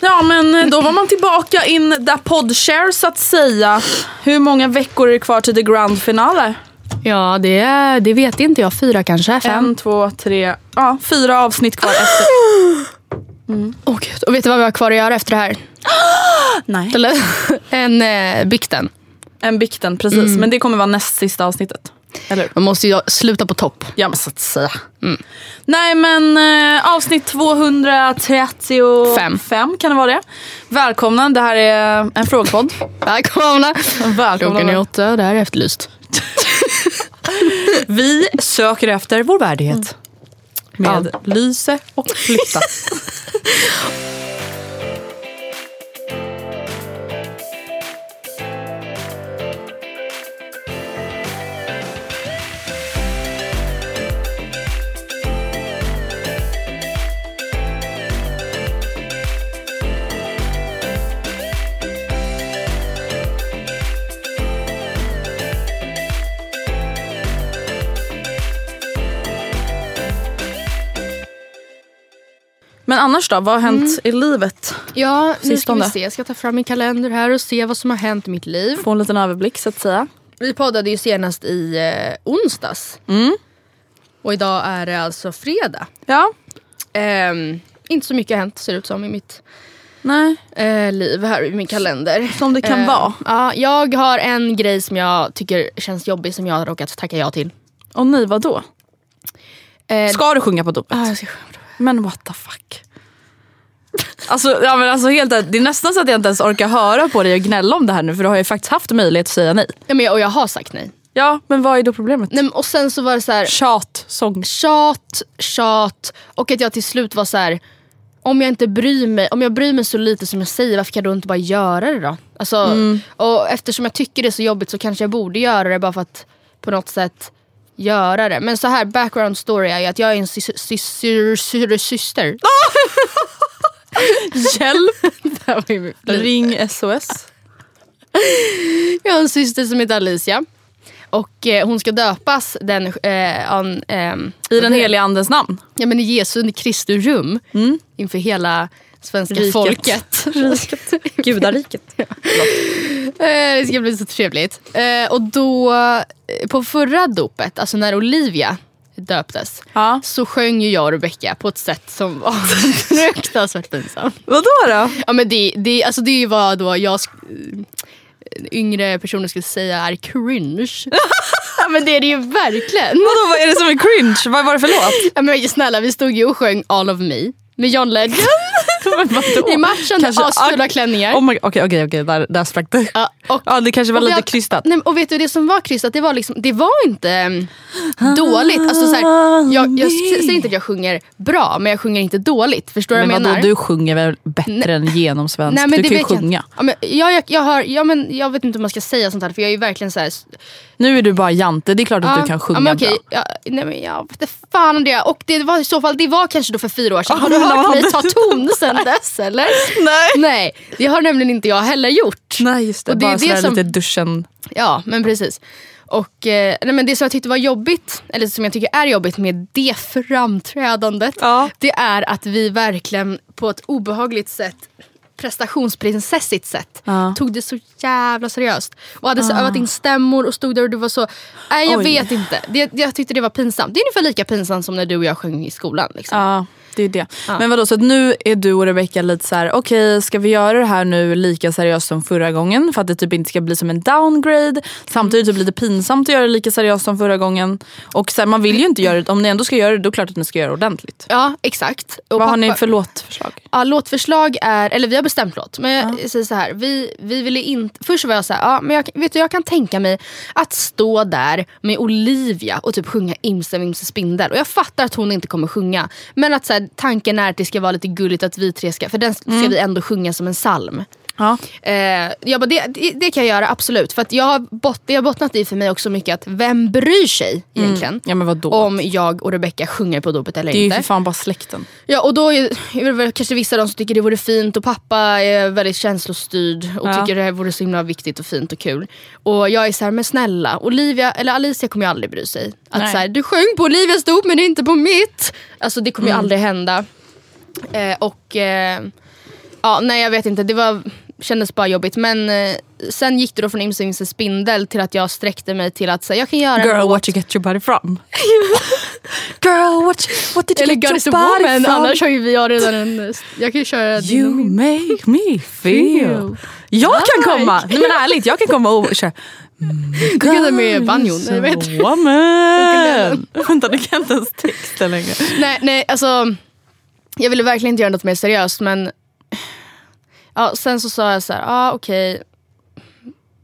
Ja men då var man tillbaka in där podshare så att säga. Hur många veckor är det kvar till the grand finale? Ja, det, det vet inte jag. Fyra kanske? Fem? En, två, tre, ja fyra avsnitt kvar efter. Åh gud. Och vet du vad vi har kvar att göra efter det här? Nej. Eller? En eh, bikten. En bikten, precis. Men det kommer vara näst sista avsnittet. Eller? Man måste ju sluta på topp. Ja men så att säga. Nej men eh, avsnitt 235 Fem. kan det vara det. Välkomna, det här är en frågepodd. Välkomna! Välkomna. Klockan är åtta, det här är efterlyst. Vi söker efter vår värdighet. Med Lyse och Flytta. Men annars då, vad har hänt i livet? Ja, nu ska vi se. Jag ska ta fram min kalender här och se vad som har hänt i mitt liv. Få en liten överblick så att säga. Vi poddade ju senast i eh, onsdags. Och idag är det alltså fredag. Ja, Ehm, inte så mycket har hänt ser det ut som i mitt nej. eh, liv här i min kalender. Som det kan Eh, vara. Ja, jag har en grej som jag tycker känns jobbig som jag har råkat tacka ja till. Och nej, vadå? Eh, Ska du sjunga på dopet? ah, jag ska sjunga på det. Men what the fuck. Alltså, ja, men alltså helt, det är nästan så att jag inte ens orkar höra på dig och gnälla om det här nu för du har ju faktiskt haft möjlighet att säga nej. ja, men och jag har sagt nej. Ja, men vad är då problemet? nej men, och sen så var det så här, Tjat, sång. tjat, tjat och att jag till slut var så här. Om jag inte bryr mig, om jag bryr mig så lite som jag säger, varför kan jag då inte bara göra det då? Alltså, Och eftersom jag tycker det är så jobbigt så kanske jag borde göra det bara för att på något sätt göra det. Men så här, background story är ju att jag är en sys- sys- sys- syster. Hjälp! Ring SOS. Jag har en syster som heter Alicia. Och eh, hon ska döpas den, eh, an, ehm, I den heliga andens namn. ja, men i Jesu Kristi rum. Inför hela svenska Riket. folket. Gudariket. Eh, det ska bli så trevligt. Eh, och då, eh, på förra dopet, alltså när Olivia döptes, Ja. så sjöng ju jag och Rebecca på ett sätt som var fruktansvärt pinsamt. Vadå då? Ja, men det, det, alltså det vad då jag yngre personer skulle säga är cringe. ja, men det är det ju verkligen. Vadå, vad är det som är cringe? Vad var det för låt? Ja, men snälla, vi stod ju och sjöng All of me med John Legend. Vadå? I matchen, Kanske- asfulla klänningar. Oh okej, där, där sprack det. Ja, och, Ja, det kanske var lite har- krystat. Nej, och vet du det som var krystat, det var, liksom, det var inte mm, dåligt. Alltså, så här, jag, jag säger inte att jag sjunger bra, men jag sjunger inte dåligt. Förstår du Men vad jag vadå, menar? du sjunger väl bättre än genomsvensk? Nej, men du det kan ju jag sjunga. inte. Ja, men, ja, jag, jag, har, ja, men jag vet inte om man ska säga sånt här för jag är ju verkligen så här, Nu är du bara jante, det är klart att du kan sjunga ja, bra. ja, nej, men jag vet inte fan om det. Och det var i så fall, det var kanske då för fyra år sedan. Har du hört mig ta ton sen dess eller? Nej. Nej, det har nämligen inte jag heller gjort. Nej just det, Och det är bara sådär som- lite duschen. Ja, men precis. Och eh, nej, men det som jag tyckte var jobbigt, eller som jag tycker är jobbigt med det framträdandet, Ja. det är att vi verkligen på ett obehagligt sätt prestationsprinsessigt sätt Ja. tog det så jävla seriöst. Och hade så övat in stämmor och stod där och det var så... Nej jag Oj. vet inte. Det, jag tyckte det var pinsamt. Det är ungefär lika pinsamt som när du och jag sjöng i skolan. Liksom. Ja, det är det. Ja. Men vadå, så att nu är du och Rebecca lite så här: okej ska vi göra det här nu lika seriöst som förra gången för att det typ inte ska bli som en downgrade. Samtidigt typ lite pinsamt att göra det lika seriöst som förra gången. Och så här, man vill ju inte göra det, om ni ändå ska göra det då är det klart att ni ska göra det ordentligt. Ja, exakt. Och Vad har ni pappa- för låtförslag? Ja, låtförslag är, eller vi har bestämt låt. Men jag säger så här, vi, vi ville inte, först var jag så här, ja, men jag, vet du, jag kan tänka mig att stå där med Olivia och typ sjunga Imse Vimse Spindel. Och jag fattar att hon inte kommer sjunga. Men att så här, tanken är att det ska vara lite gulligt att vi tre ska, för den ska vi ändå sjunga som en psalm. Ja. Eh, jag bara, det, det, det kan jag göra absolut. För att jag har, bot, det har bottnat i för mig också mycket att vem bryr sig egentligen? Ja men vadå? Om jag och Rebecca sjunger på dopet eller det är ju inte. för fan bara släkten. Ja och då är det väl kanske vissa de som tycker det vore fint och pappa är väldigt känslostyrd och Ja. tycker det här vore så himla viktigt och fint och kul. Och jag är så här, men snälla, Olivia, eller Alicia kommer ju aldrig bry sig. Att Nej. så här, du sjöng på Olivias dop men inte på mitt. Alltså det kommer ju aldrig hända. Eh, och eh, ja, nej jag vet inte, det var, kändes bara jobbigt. Men eh, sen gick det då från Imse Spindel till att jag sträckte mig till att säga jag kan göra Girl låt- what you get your body from. Girl what, what did you Eller get your body woman, from? annars har ju vi redan en... Jag kan ju köra You make me feel. Jag kan komma, nej men ärligt jag kan komma och köra. Du kan ta med banjon. Vad heter? Woman. Vänta du kan inte ens texten längre. Nej, nej, alltså. Jag ville verkligen inte göra något mer seriöst men ja, sen så sa jag så här, ja ah, okej.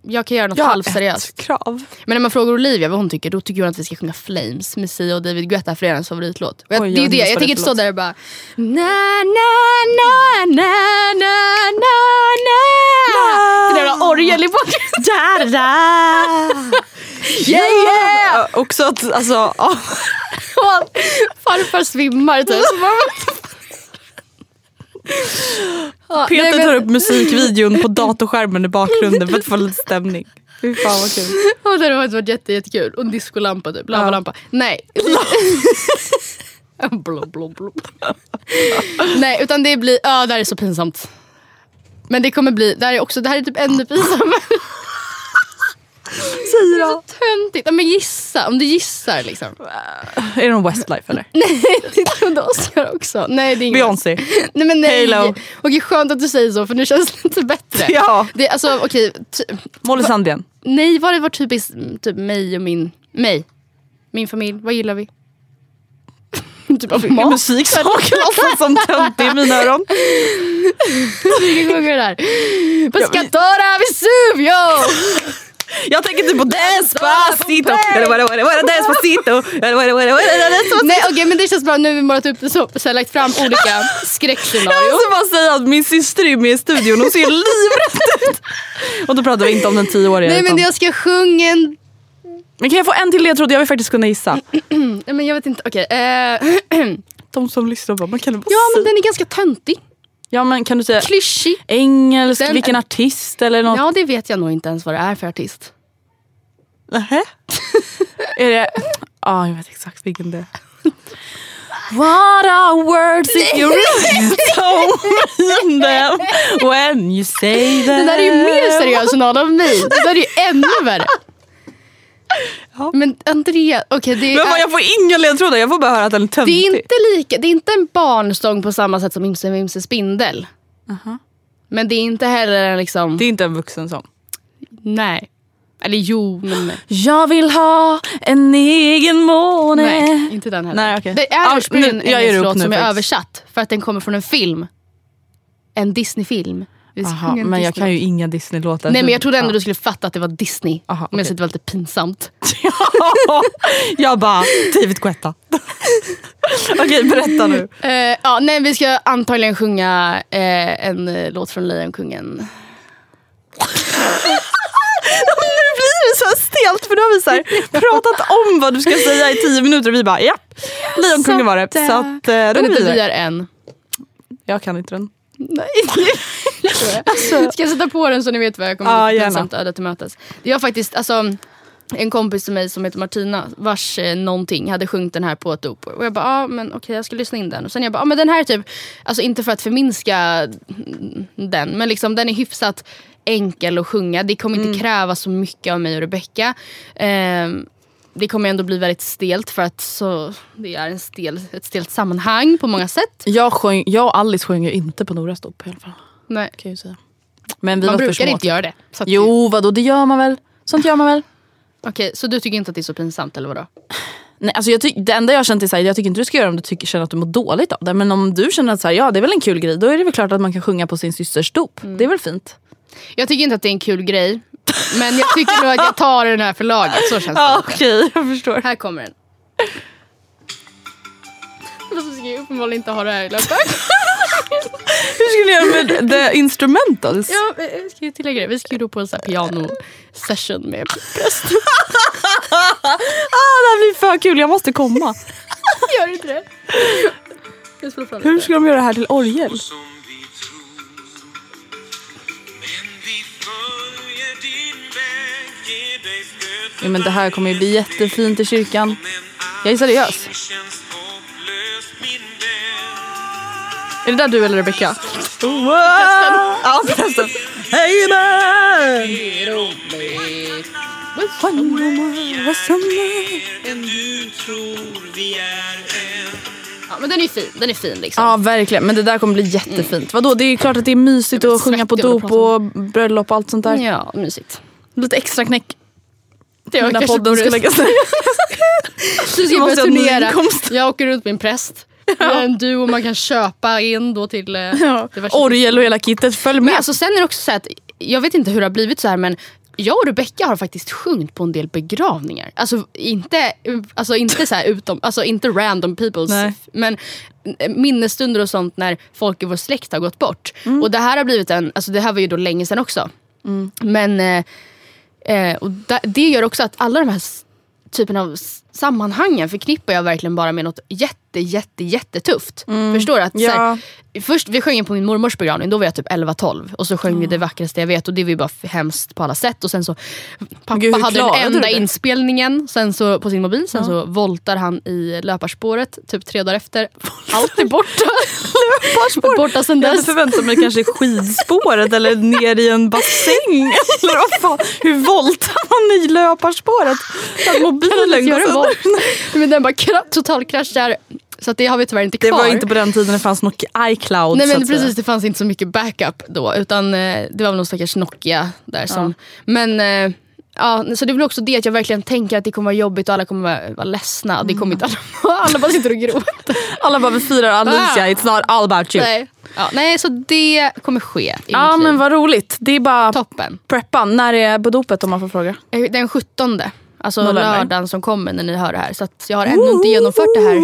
Jag kan göra något Jag har halvseriöst. ett krav. Men när man frågar Olivia vad hon tycker, då tycker hon att vi ska sjunga Flames med Sia och David Guetta för det är hennes favoritlåt. Och jag, Oj, det är ju det, jag vad det tänker är inte för stå låt. där och bara na na na na na na na. Det jävla orgel i bakgrunden. Da, da. Yeah yeah! Också att, alltså, ja. Farfar svimmar typ. Så bara- Ja, nej, Peter men- tar upp musikvideon på datorskärmen i bakgrunden för att få lite stämning. Fy fan vad kul. Ja, det hade varit jätte, jättekul. Och en discolampa typ. Lavalampa. Nej. blå, blå, blå. Nej, utan det blir... Ja, det här är så pinsamt. Men det kommer bli... Det här är, också, det här är typ ännu pinsammare. Säg Det är så töntigt. Ja, men gissa. Om du gissar liksom. Är det någon Westlife eller? Nej, det trodde Oscar också. Nej, det är ingen. Beyoncé. Nej men nej. Halo. Okej, skönt att du säger så för nu känns det lite bättre. Ja. Det, alltså, okej, ty- Molly Sandén. nej, vad det var typiskt typ mig och min... Mig. Min familj. Vad gillar vi? typ av mat. Musiksak låter som töntig i mina öron. Vi kan sjunga det där. Pescatore Vesuvio! Jag tänker typ på Despacito. Despacito. Nej okej men det känns bra, nu har vi målat upp det så, så jag lagt fram olika Jag skräckscenarion. måste bara säga att min syster är med i studion och ser livrädd ut. Och då pratar vi inte om den tioåriga. Nej men utan- jag ska sjunga en Men kan jag få en till ledtråd? Jag vill faktiskt kunna gissa. Men jag vet inte, okej. eh, De som lyssnar bara, man kan bara ja men den är ganska töntig. Ja men kan du säga Klyschig. engelsk, Den- vilken artist eller något? Ja det vet jag nog inte ens vad det är för artist. Nähä? är det... Ja, jag vet exakt vilken det är. What are words if you really don't mean them when you say them? Den där är ju mer seriös än av mig. Det där är ju ännu värre. Men Andrea, okej det, Men fan, är, jag får inga ledtrådar, jag får bara höra att den är det töntig. är inte lika, det är inte en barnsång på samma sätt som Imse Vimse Spindel. Men det är inte heller en liksom, Det är inte en vuxen sång. nej. Eller jo, men Jag vill ha en egen måne. nej. Inte den heller. Nej, okej. Det Ja, är ursprungligen en engelsk låt som är översatt för att den kommer från en film. En Disney-film. Aha, men jag Disney- kan ju inga Disney-låtar. Nej men jag trodde ändå ja. du skulle fatta att det var Disney. Aha, Men jag okej. tyckte det var lite pinsamt. jag bara, David Guetta. Okej, berätta nu. Eh, ja, nej, vi ska antagligen sjunga eh, en eh, låt från Lejonkungen. nu blir det så stelt för då har vi så här pratat om vad du ska säga i tio minuter och vi bara ja, Lejonkungen var det. Så att, att eh, då går vi vidare. är en. Jag kan inte den. Nej. Ska jag sätta på den så ni vet vad jag kommer att gärna. pinsamt öde till mötes. Det var faktiskt alltså, en kompis till mig som heter Martina vars eh, någonting hade sjungit den här på ett dop. Och jag bara, ah, men okej jag ska lyssna in den. Och sen jag bara, ah, men den här är typ, alltså inte för att förminska mm, den, men liksom den är hyfsat enkel att sjunga. Det kommer inte kräva så mycket av mig och Rebecca. Ehm, det kommer ändå bli väldigt stelt för att så, det är en stel, ett stelt sammanhang på många sätt. Jag, sjöng, jag och Alice sjöng ju inte på Noras dop i alla fall. Nej. Kan jag säga. Men vi Man var brukar inte göra det. Så Jo vadå det gör man väl? Sånt gör man väl? Okej, så du tycker inte att det är så pinsamt eller vadå? Nej, alltså jag ty- det enda jag har känt är att jag tycker inte du ska göra det om du tycker, känner att du mår dåligt av det. Men om du känner att så här, ja, det är väl en kul grej, då är det väl klart att man kan sjunga på sin systers dop. Det är väl fint? Jag tycker inte att det är en kul grej. Men jag tycker nog att jag tar den här för laget. Så känns det. okej, jag förstår. Här kommer den. Fast vi ska ju uppenbarligen inte ha det här i löpet. Hur ska ni göra med the instrumentals? Ja, vi ska ju tillägga det. Vi ska ju då på en sån här piano session med präst. Ah, det här blir för kul, jag måste komma. Gör inte det? Jag Hur ska de göra det här till orgel? Ja, men det här kommer ju bli jättefint i kyrkan. Jag är seriös. Är det där du eller Rebecca? Wow! Ja, prästen. Hej man! Ja, men den är fin. Den är fin liksom. Ja verkligen, men det där kommer bli jättefint. Vadå, det är klart att det är mysigt att sjunga på dop och bröllop och allt sånt där. Ja, mysigt. Lite extra knäck Det när podden ska läggas ner. Du ska börja turnera. Jag åker runt med en präst. Är en duo man kan köpa in då till eh, diverse Orgel och hela kittet, följ Men med. alltså, sen är det också så att, jag vet inte hur det har blivit så här men jag och Rebecca har faktiskt sjungit på en del begravningar. Alltså inte, alltså, inte, så här utom, alltså, inte random peoples Nej. men minnesstunder och sånt när folk i vår släkt har gått bort. Mm. Och det här har blivit en, alltså det här var ju då länge sedan också. Men eh, eh, och det gör också att alla de här typen av sammanhangen förknippar jag verkligen bara med något jätte, jätte, jättetufft. Förstår du? Att, Mm. Ja. här, först, vi sjöng på min mormors begravning, då var jag typ 11-12 och så sjöng vi det vackraste jag vet och det var ju bara hemskt på alla sätt. Och sen så, pappa Gud, hade den enda inspelningen sen så, på sin mobil, sen så voltar han i löparspåret typ tre dagar efter. Allt är borta. Löparspår. borta sen Jag hade dess. förväntat mig kanske skidspåret eller ner i en bassäng. Eller vad fan, hur voltar man i löparspåret? Att mobilen går Men den bara kra- totalkraschar. Så det har vi tyvärr inte Det kvar. var inte på den tiden det fanns något iCloud. Nej men precis, det fanns inte så mycket backup då. Utan eh, det var väl någon stackars Nokia där som... Men eh, ja, så det är väl också det att jag verkligen tänker att det kommer vara jobbigt och alla kommer vara, vara ledsna. Det kommer inte alla Alla bara sitter och gråter. Alla bara vi firar Alicia, Ah. it's not all about you. Nej. Ja, nej, så det kommer ske Ja men vad roligt. Det är bara Toppen. preppa. När är på dopet om man får fråga? Eh, Den 17. Alltså November. lördagen som kommer när ni hör det här. Så jag har ännu inte genomfört det här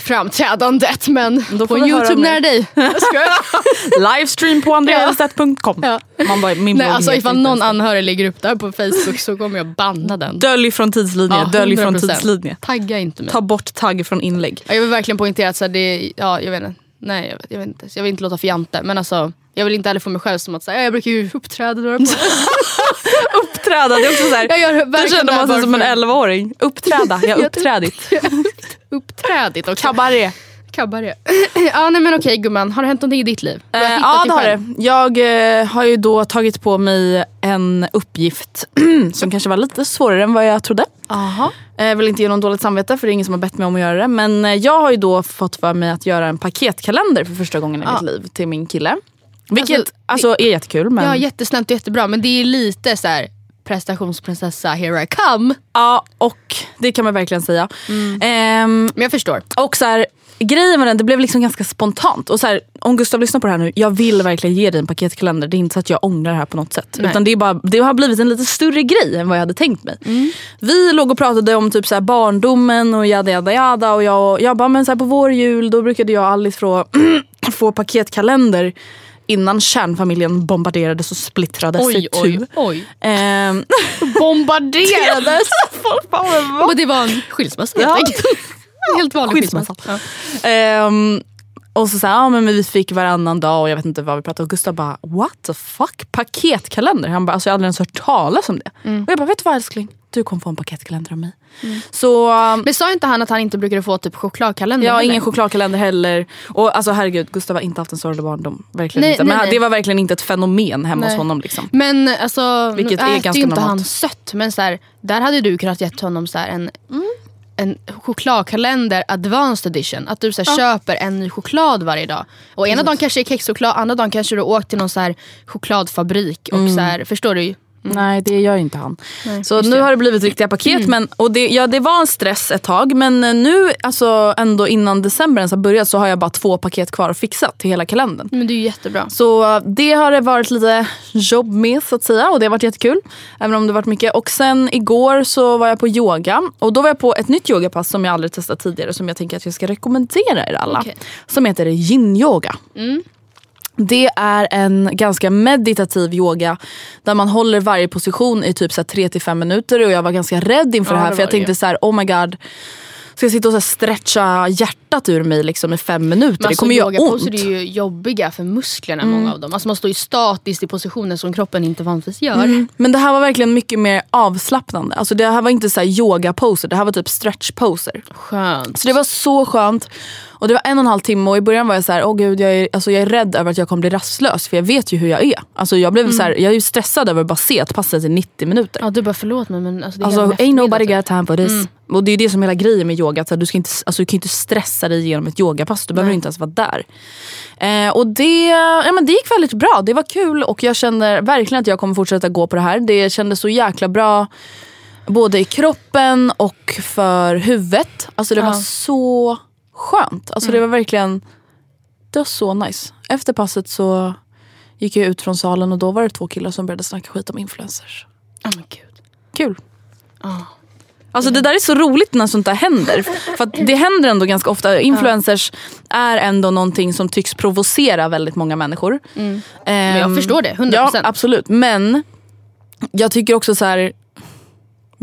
framträdandet men Då på youtube nära dig. Livestream på andreaelstedt.com. Ja. Man bara, min Nej, alltså ifall någon anhörig lägger upp det här på Facebook så kommer jag banna den. Dölj från tidslinje, Ja, dölj från 100%. tidslinje. Tagga inte mig. Ta bort tagg från inlägg. Ja, Jag vill verkligen poängtera att så här, det, ja, jag vet inte. Nej, jag vet, jag vet inte. Jag vill inte låta fjante. Men alltså, jag vill inte heller få mig själv som att säga, jag brukar ju uppträda där på. Uppträda, det är också såhär. Jag gör verkligen känner man sig bara som en för- 11-åring. Uppträda, jag har uppträdit. Uppträdigt också. Kabaré. Kabaré. ja nej men okej gumman, har det hänt någonting i ditt liv? Eh, ja det har det. Jag eh, har ju då tagit på mig en uppgift som kanske var lite svårare än vad jag trodde. Aha. Eh, Jag vill inte ge någon dåligt samvete för det är ingen som har bett mig om att göra det. Men eh, jag har ju då fått för mig att göra en paketkalender för första gången i Ja. mitt liv till min kille. Vilket Alltså, alltså, är jättekul. Men... Ja jättesnällt och jättebra men det är lite så här prestationsprinsessa here I come. Ja, och det kan man verkligen säga. Mm. Ehm, Men jag förstår. och så här, grejen med den, det blev liksom ganska spontant. Och så här, om Gustav lyssnar på det här nu, jag vill verkligen ge dig en paketkalender. Det är inte så att jag ångrar det här på något sätt. Nej. Utan det, är bara, det har blivit en lite större grej än vad jag hade tänkt mig. Mm. Vi låg och pratade om typ så här barndomen och jada jada jada. Och jag, jag bara, men så här, på vår jul då brukade jag och Alice få, få paketkalender. Innan kärnfamiljen bombarderades och splittrades Oj i oj tu. oj. Ehm, Bombarderades. men det var en skilsmässa Ja. helt enkelt. Helt vanlig Skilsmässa. skilsmässa. Ja. Ehm, och så sa ja, men vi fick varannan dag och jag vet inte vad vi pratade om. Gustav bara what the fuck paketkalender? Han bara alltså jag har aldrig ens hört talas om det. Mm. Och jag bara vet du vad älskling? Du kommer få en paketkalender av mig. Så um, Men sa inte han att han inte brukade få typ chokladkalender? har heller? ingen chokladkalender heller. Och alltså herregud Gustav har inte haft en sorglig barndom. Verkligen Nej, inte. nej, Men nej. det var verkligen inte ett fenomen hemma hos Nej. honom. Liksom. Men alltså, Vilket nu är ganska ju inte normalt. han sött. Men så här, där hade du kunnat gett honom så här en, Mm. en chokladkalender advanced edition. Att du så här, köper en ny choklad varje dag. Och ena dagen kanske är kexchoklad, andra dagen kanske du åkt till någon så här chokladfabrik. Och så här, förstår du? Nej det gör inte han. Nej, så nu det. har det blivit riktiga paket. Men, och det, ja, det var en stress ett tag men eh, nu alltså, ändå innan december ens har börjat så har jag bara två paket kvar att fixa till hela kalendern. Men det är jättebra. Så eh, det har det varit lite jobb med så att säga och det har varit jättekul. Även om det varit mycket. Och sen igår så var jag på yoga och då var jag på ett nytt yogapass som jag aldrig testat tidigare som jag tänker att jag ska rekommendera er alla. Okej. Som heter yin-yoga. Det är en ganska meditativ yoga där man håller varje position i typ 3-5 minuter och jag var ganska rädd inför Ja, det här det för jag det tänkte ju. så här: oh my god Ska jag sitta och så stretcha hjärtat ur mig liksom i fem minuter? Men det kommer göra ont. yogaposer är ju jobbiga för musklerna, många av dem. Alltså man står ju statiskt i positioner som kroppen inte vanligtvis gör. Mm. Men det här var verkligen mycket mer avslappnande. Alltså det här var inte så här yoga-poser, det här var typ stretch-poser. Skönt. Så det var så skönt. Och det var en och en halv timme och i början var jag så här, åh gud jag är, alltså jag är rädd över att jag kommer bli rastlös för jag vet ju hur jag är. Alltså jag, blev så här, jag är ju stressad över att bara se att passet är 90 minuter. Ja, du bara förlåt mig men alltså, det är Alltså ain't nobody got time for this. Och det är det som är hela grejen med yoga. Att du, ska inte, alltså, du kan inte stressa dig igenom ett yogapass. Du behöver inte ens vara där. Eh, och det, ja, men det gick väldigt bra. Det var kul och jag känner verkligen att jag kommer fortsätta gå på det här. Det kändes så jäkla bra. Både i kroppen och för huvudet. Alltså det Ja. var så skönt. Alltså det var verkligen det var så nice. Efter passet så gick jag ut från salen och då var det två killar som började snacka skit om influencers. Ja, men gud. Kul. Alltså det där är så roligt när sånt där händer. För det händer ändå ganska ofta. Influencers är ändå någonting som tycks provocera väldigt många människor. Men jag förstår det, 100%. Ja absolut. Men jag tycker också så här.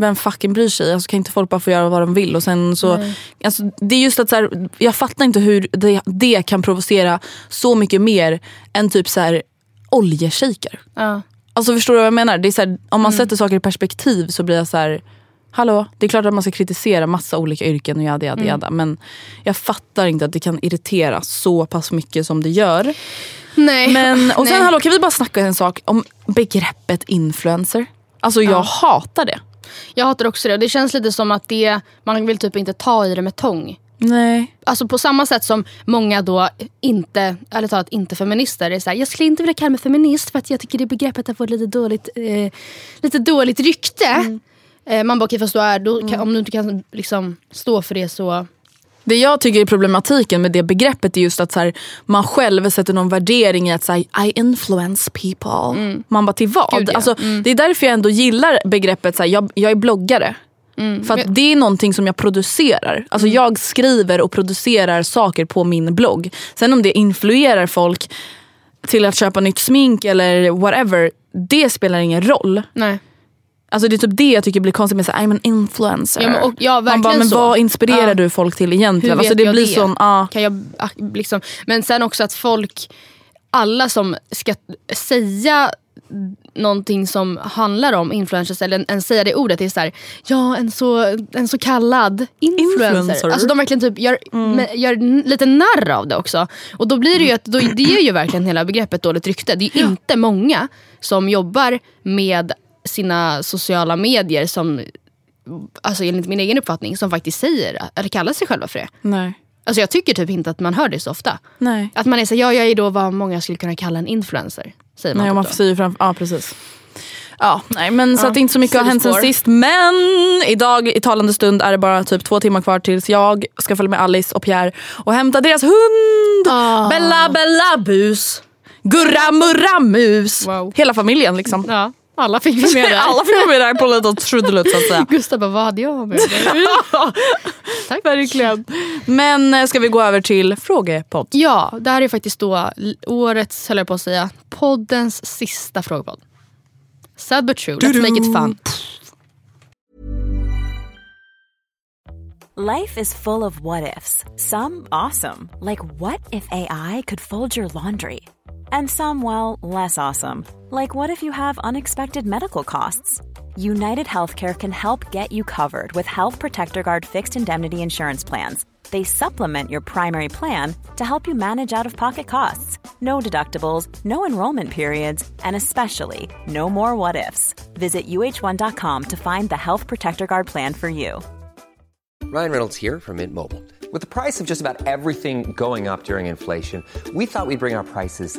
Vem fucking bryr sig? Alltså, kan inte folk bara få göra vad de vill? Och sen så, alltså, det är just att så här, jag fattar inte hur det, det kan provocera så mycket mer än typ så här oljeshejker. Ja. Alltså förstår du vad jag menar? Det är så här, om man sätter saker i perspektiv så blir jag så här. Hallå, det är klart att man ska kritisera massa olika yrken och jada jada jada. Men jag fattar inte att det kan irritera så pass mycket som det gör. Nej. Men, och sen Nej. hallå, kan vi bara snacka en sak om begreppet influencer? Alltså jag hatar det. Jag hatar också det. Och det känns lite som att det, man vill typ inte ta i det med tång. Nej. Alltså på samma sätt som många då inte, eller talat inte feminister är såhär, jag skulle inte vilja kalla mig feminist för att jag tycker det begreppet har fått lite dåligt, eh, lite dåligt rykte. Eh, man bara, okej fast du är, då, kan, om du inte kan liksom, stå för det så... Det jag tycker är problematiken med det begreppet är just att så här, man själv sätter någon värdering i att så här, I influence people. Man bara till vad? Gud, ja. alltså, Det är därför jag ändå gillar begreppet så här, jag, jag är bloggare. För att det är någonting som jag producerar. Alltså jag skriver och producerar saker på min blogg. Sen om det influerar folk till att köpa nytt smink eller whatever. Det spelar ingen roll. Nej. Alltså det är typ det jag tycker blir konstigt med att I'm an influencer. Ja, men, och, ja, Man verkligen bara, men så. vad inspirerar Ja. du folk till egentligen? Hur alltså det blir det? sån, ja. Kan jag, ah, liksom, men sen också att folk, alla som ska säga någonting som handlar om influencers eller ens säga det ordet är så här, ja en så, en så kallad influencer. Influencer. Alltså de verkligen typ gör, men, gör lite narr av det också. Och då blir det ju att, då, det är ju verkligen hela begreppet dåligt rykte. Det är ju inte många som jobbar med sina sociala medier som, alltså enligt min egen uppfattning, som faktiskt säger, eller kallar sig själva för det. Nej. Alltså jag tycker typ inte att man hör det så ofta. Nej. Att man är så ja jag är då vad många skulle kunna kalla en influencer. Säger man Nej, typ man säger fram, ja precis. Ja, nej, men så Ja, att inte så mycket har hänt sen sist. Men idag i talande stund är det bara typ två timmar kvar tills jag ska följa med Alice och Pierre och hämta deras hund. Ah. Bella Bella Bus. Gurra Murra Mus. Wow. Hela familjen liksom. Ja, alla fick vi med där. Alla fick med där på lite trudelutt så att säga. Gustav bara, vad hade jag med? Tack. Verkligen. Men eh, ska vi gå över till frågepodd? Ja, det här är faktiskt då årets, höll jag på att säga, poddens sista frågepodd. Sad but true, let's make it fun. Life is full of what ifs. Some awesome, like what if AI could fold your laundry? And some, well, less awesome, like what if you have unexpected medical costs? United Healthcare can help get you covered with Health Protector Guard fixed indemnity insurance plans. They supplement your primary plan to help you manage out of pocket costs. No deductibles, no enrollment periods, and especially no more what ifs. Visit uh1.com to find the Health Protector Guard plan for you. Ryan Reynolds here from Mint Mobile. With the price of just about everything going up during inflation, we thought we'd bring our prices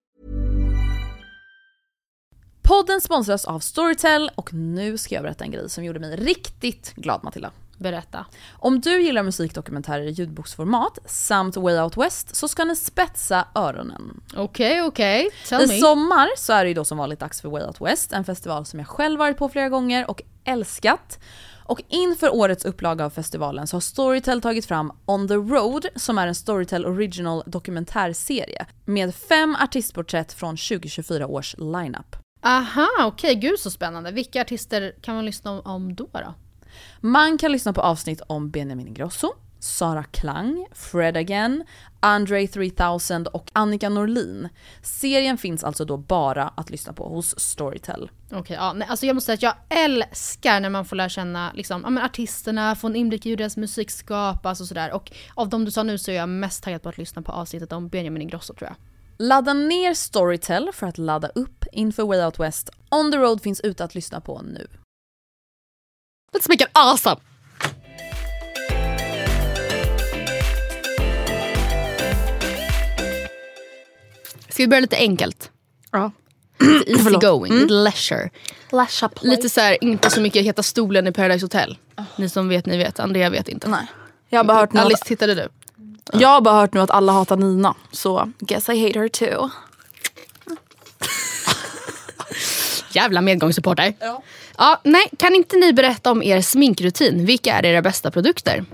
Podden sponsras av Storytel och nu ska jag berätta en grej som gjorde mig riktigt glad Matilda. Berätta. Om du gillar musikdokumentärer i ljudboksformat samt Way Out West så ska ni spetsa öronen. Okej, okej. Tell I me. sommar så är det ju då som vanligt dags för Way Out West, en festival som jag själv varit på flera gånger och älskat. Och inför årets upplaga av festivalen så har Storytel tagit fram On the Road som är en Storytel Original dokumentärserie med fem artistporträtt från 2024 års lineup. Aha, okej. Gud så spännande. Vilka artister kan man lyssna om, då? då? Man kan lyssna på avsnitt om Benjamin Ingrosso, Sara Klang, Fred Again, Andre 3000 och Annika Norlin. Serien finns alltså då bara att lyssna på hos Storytel. Okej, ja, nej, alltså jag måste säga att jag älskar när man får lära känna liksom, ja, men artisterna, få en inblick i hur deras musik skapas och sådär. Och av de du sa nu så är jag mest taggad på att lyssna på avsnittet om Benjamin Ingrosso tror jag. Ladda ner Storytel för att ladda upp inför Way Out West. On the Road finns ute att lyssna på nu. Let's make it awesome! Ska vi börja lite enkelt? Ja. Lite easy going, Mm. lite leisure. Lite så här, inte så mycket Heta stolen i Paradise Hotel. Ni som vet, ni vet. Andrea vet inte. Nej. Jag har bara hört nu Alice, tittade du? Jag har bara hört nu att alla hatar Nina. Så guess I hate her too. Jävla medgångssupporter. Ja. ja. Nej, kan inte ni berätta om er sminkrutin? Vilka är era bästa produkter?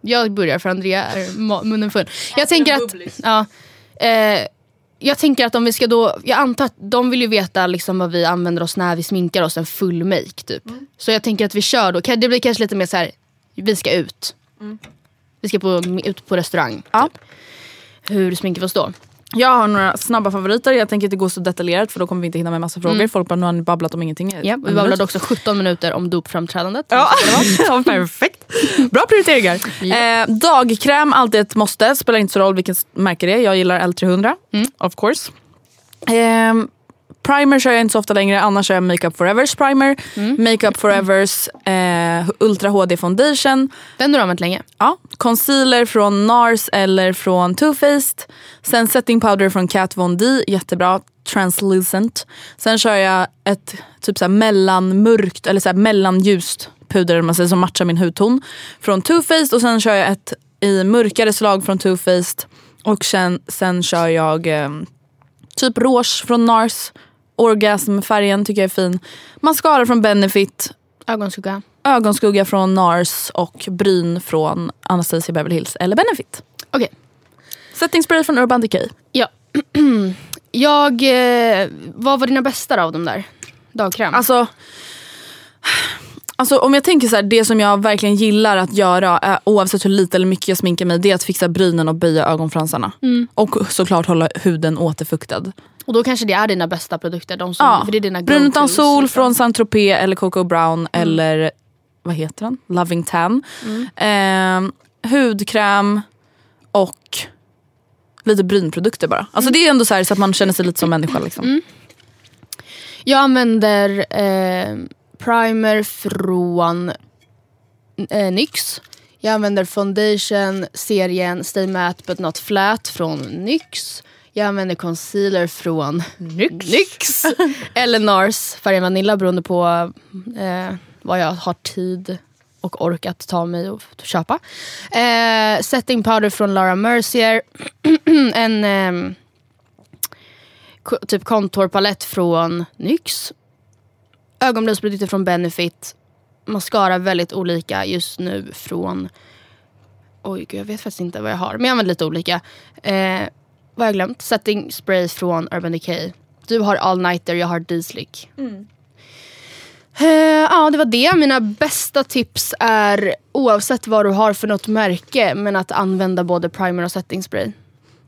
Jag börjar för Andrea är munnen full. Jag tänker att... Ja, eh, jag tänker att om vi ska då... Jag antar att de vill ju veta liksom vad vi använder oss när vi sminkar oss en full make typ. Så jag tänker att vi kör då. Det blir kanske lite mer så här, vi ska ut. Vi ska på, ut på restaurang. Ja. Typ. Hur sminket får stå. Jag har några snabba favoriter. Jag tänker inte gå så detaljerat för då kommer vi inte hinna med massa frågor. Folk bara, nu har ni babblat om ingenting. Ja, vi babblade också 17 minuter om dopframträdandet. Ja, ja perfekt. Bra prioriteringar. Eh, dagkräm, alltid ett måste. Spelar inte så roll vilket märke det är. Jag gillar L300, of course. Eh, primer kör jag inte så ofta längre, annars kör jag Makeup Forevers primer. Makeup Forevers eh, Ultra HD foundation. Den har du använt länge. Ja, concealer från NARS eller från Too Faced. Sen setting powder från Kat Von D, jättebra. Translucent. Sen kör jag ett typ så mellanmörkt eller så mellanljust puder man säger, som matchar min hudton. Från Too Faced och sen kör jag ett i mörkare slag från Too Faced. Och sen, sen kör jag eh, typ rouge från NARS. Orgasm-färgen tycker jag är fin. Mascara från Benefit Ögonskugga. ögonskugga från NARS och bryn från Anastasia Beverly Hills eller Benefit. Okej. Setting spray från Urban Decay. Ja. jag, eh, vad var dina bästa av de där? Dagkräm? Alltså, alltså om jag tänker så här, det som jag verkligen gillar att göra eh, oavsett hur lite eller mycket jag sminkar mig det är att fixa brynen och böja ögonfransarna. Och såklart hålla huden återfuktad. Och då kanske det är dina bästa produkter? De som, Ja, för det är dina brun utan sol liksom. från Saint Tropez eller Coco Brown eller vad heter den? Loving Tan. Eh, hudkräm och lite brynprodukter bara. Alltså det är ändå så, här, så att man känner sig lite som människa. Liksom. Jag använder eh, primer från eh, NYX. Jag använder foundation serien Stay Matte But Not Flat från NYX. Jag använder concealer från NYX. Eller NARS färgen Vanilla beroende på eh, vad jag har tid och ork att ta mig och köpa. Eh, setting powder från Laura Mercier. en... ehm, ko- typ contourpalett från NYX. Ögonbrynsprodukter från Benefit. Mascara väldigt olika just nu från... Oj, gud, jag vet faktiskt inte vad jag har. Men jag använder lite olika. Eh, vad har jag glömt? Setting spray från Urban Decay. Du har All Nighter, jag har D-Slick. Eh, ja, det var det. Mina bästa tips är oavsett vad du har för något märke men att använda både primer och setting spray.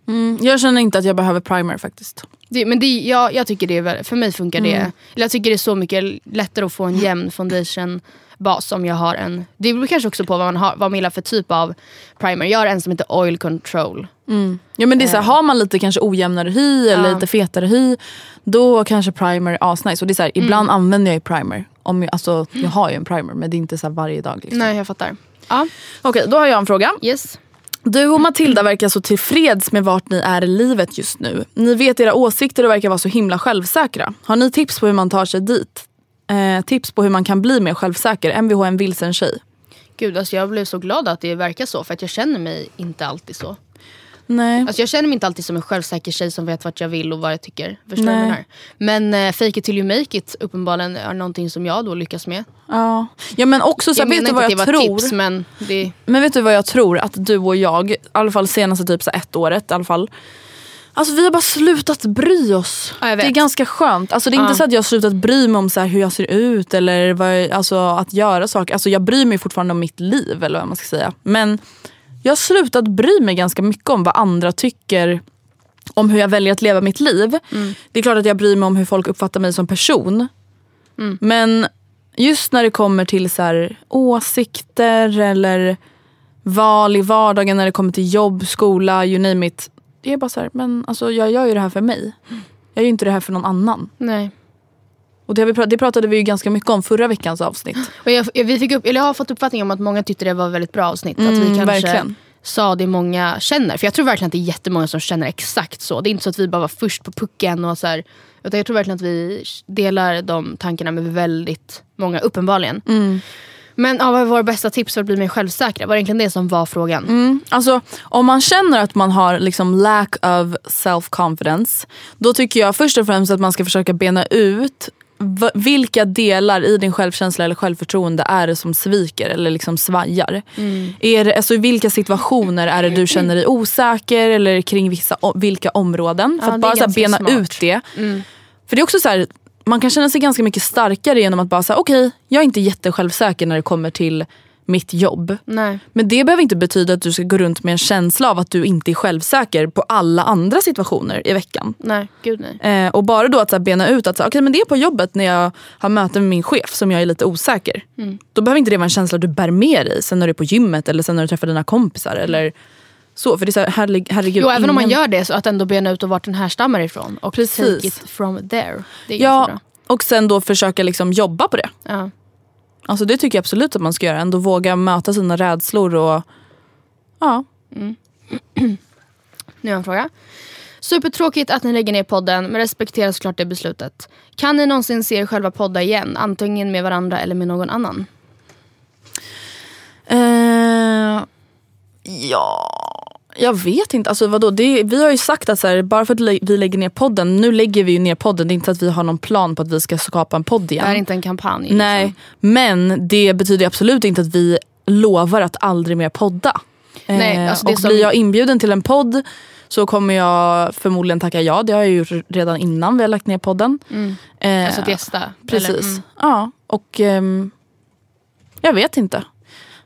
Mm, jag känner inte att jag behöver primer faktiskt. Det, men det, jag, jag tycker det är väl, för mig funkar det. Eller jag tycker det är så mycket lättare att få en jämn foundation bas om jag har en. Det beror kanske också på vad man, har, vad man gillar för typ av primer. Jag har en som heter oil control. Ja, men det är så här, har man lite kanske ojämnare hy eller Ja. lite fetare hy då kanske primer är asnice. Och det är så här, Ibland använder jag ju primer. Om jag, alltså, jag har ju en primer men det är inte så varje dag. Liksom. Nej jag fattar. Ja, Okej, då har jag en fråga. yes. Du och Matilda verkar så tillfreds med vart ni är i livet just nu. Ni vet era åsikter och verkar vara så himla självsäkra. Har ni tips på hur man tar sig dit? Eh, tips på hur man kan bli mer självsäker? Mvh en vilsen tjej. Gud alltså jag blev så glad att det verkar så för att jag känner mig inte alltid så. Nej. Alltså jag känner mig inte alltid som en självsäker tjej som vet vart jag vill och vad jag tycker. Förstår Nej. menar? Men uh, fake it till you make it uppenbarligen är någonting som jag då lyckas med. Ja. ja men också så här, jag vet du vad inte jag tror? tips men det... Men vet du vad jag tror? Att du och jag, i alla fall senaste typ så här ett året i alla fall. Alltså vi har bara slutat bry oss. Ja, det är ganska skönt. Alltså, det är inte Ja. så att jag har slutat bry mig om så här hur jag ser ut eller vad, alltså, att göra saker. Alltså, jag bryr mig fortfarande om mitt liv eller vad man ska säga. Men jag har slutat bry mig ganska mycket om vad andra tycker om hur jag väljer att leva mitt liv. Det är klart att jag bryr mig om hur folk uppfattar mig som person. Men just när det kommer till så här, åsikter eller val i vardagen när det kommer till jobb, skola, you name it. Det är bara så här, men alltså, jag gör ju det här för mig. Jag gör ju inte det här för någon annan. Nej. Och det, vi, det pratade vi ju ganska mycket om förra veckans avsnitt. Och jag, vi fick upp, eller jag har fått uppfattning om att många tyckte det var ett väldigt bra avsnitt. att vi Mm, kanske verkligen. sa det många känner. För jag tror verkligen att det är jättemånga som känner exakt så. Det är inte så att vi bara var först på pucken. Och så här, utan jag tror verkligen att vi delar de tankarna med väldigt många, uppenbarligen. Mm. Men ja, vad är våra bästa tips för att bli mer självsäkra? Var det egentligen det som var frågan? Mm. Alltså, om man känner att man har liksom lack of self-confidence då tycker jag först och främst att man ska försöka bena ut vilka delar i din självkänsla eller självförtroende är det som sviker eller liksom svajar. Är det, alltså, I vilka situationer är det du känner dig osäker eller kring vissa, vilka områden? För Ja, att bara så bena smart. ut det. För det är också så här, man kan känna sig ganska mycket starkare genom att bara säga okej, jag är inte jättesjälvsäker när det kommer till mitt jobb. Nej. Men det behöver inte betyda att du ska gå runt med en känsla av att du inte är självsäker på alla andra situationer i veckan. Nej, gud nej. Eh, och bara då att så här, bena ut att så här, okay, men det är på jobbet när jag har möte med min chef som jag är lite osäker. Mm. Då behöver inte det vara en känsla du bär med dig sen när du är på gymmet eller sen när du träffar dina kompisar. Eller så, för det är så här, herregud, herregud, Jo, även om man ingen- gör det så att ändå bena ut och vart den här stammar ifrån. Och Precis. take it from there. Det är Ja, bra. och sen då försöka liksom jobba på det. Ja. Alltså det tycker jag absolut att man ska göra. Ändå våga möta sina rädslor och ja. Nu har jag en fråga. Supertråkigt att ni lägger ner podden, men respekterar såklart det beslutet. Kan ni någonsin se er själva podda igen? Antingen med varandra eller med någon annan? Eh, ja, jag vet inte. Alltså vadå? Det, vi har ju sagt att så här, bara för att vi lägger ner podden, nu lägger vi ju ner podden. Det är inte att vi har någon plan på att vi ska skapa en podd Det igen. är inte en kampanj. Nej, Liksom. men det betyder absolut inte att vi lovar att aldrig mer podda. Nej, Eh, alltså det och som- blir jag inbjuden till en podd så kommer jag förmodligen tacka ja. Det har jag gjort redan innan vi har lagt ner podden. Eh, Alltså att gästa. Precis. Mm. Ja, och ehm, jag vet inte.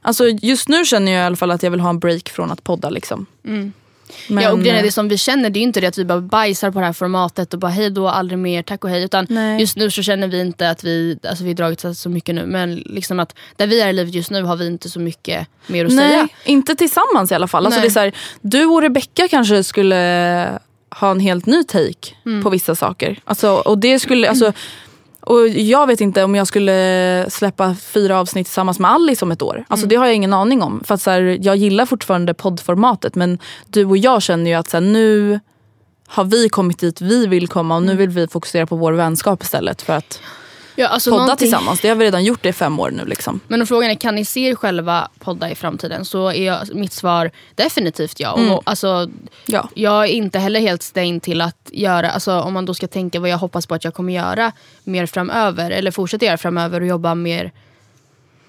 Alltså just nu känner jag i alla fall att jag vill ha en break från att podda. Liksom. Men, Mm. ja, och grejen är, det som vi känner det är inte det att vi bara bajsar på det här formatet och bara hej då, aldrig mer, tack och hej. Utan Nej. just nu så känner vi inte att vi, alltså vi dragit så- mycket nu. Men liksom att där vi är i livet just nu har vi inte så mycket mer att Nej, säga. inte tillsammans i alla fall. Alltså Nej. det är här, du och Rebecca kanske skulle ha en helt ny take Mm. på vissa saker. Alltså, och det skulle, alltså, och jag vet inte om jag skulle släppa fyra avsnitt tillsammans med Alice om ett år. Alltså, Mm. Det har jag ingen aning om. För att, så här, jag gillar fortfarande poddformatet men du och jag känner ju att så här, nu har vi kommit dit vi vill komma och nu vill vi fokusera på vår vänskap istället för att Ja, alltså podda någonting- tillsammans. Det har vi redan gjort det i fem år nu. Liksom. Men om frågan är kan ni se er själva podda i framtiden så är jag, mitt svar definitivt ja. Mm. Och, alltså, Ja. Jag är inte heller helt stängd till att göra, alltså, om man då ska tänka vad jag hoppas på att jag kommer göra mer framöver eller fortsätta göra framöver och jobba mer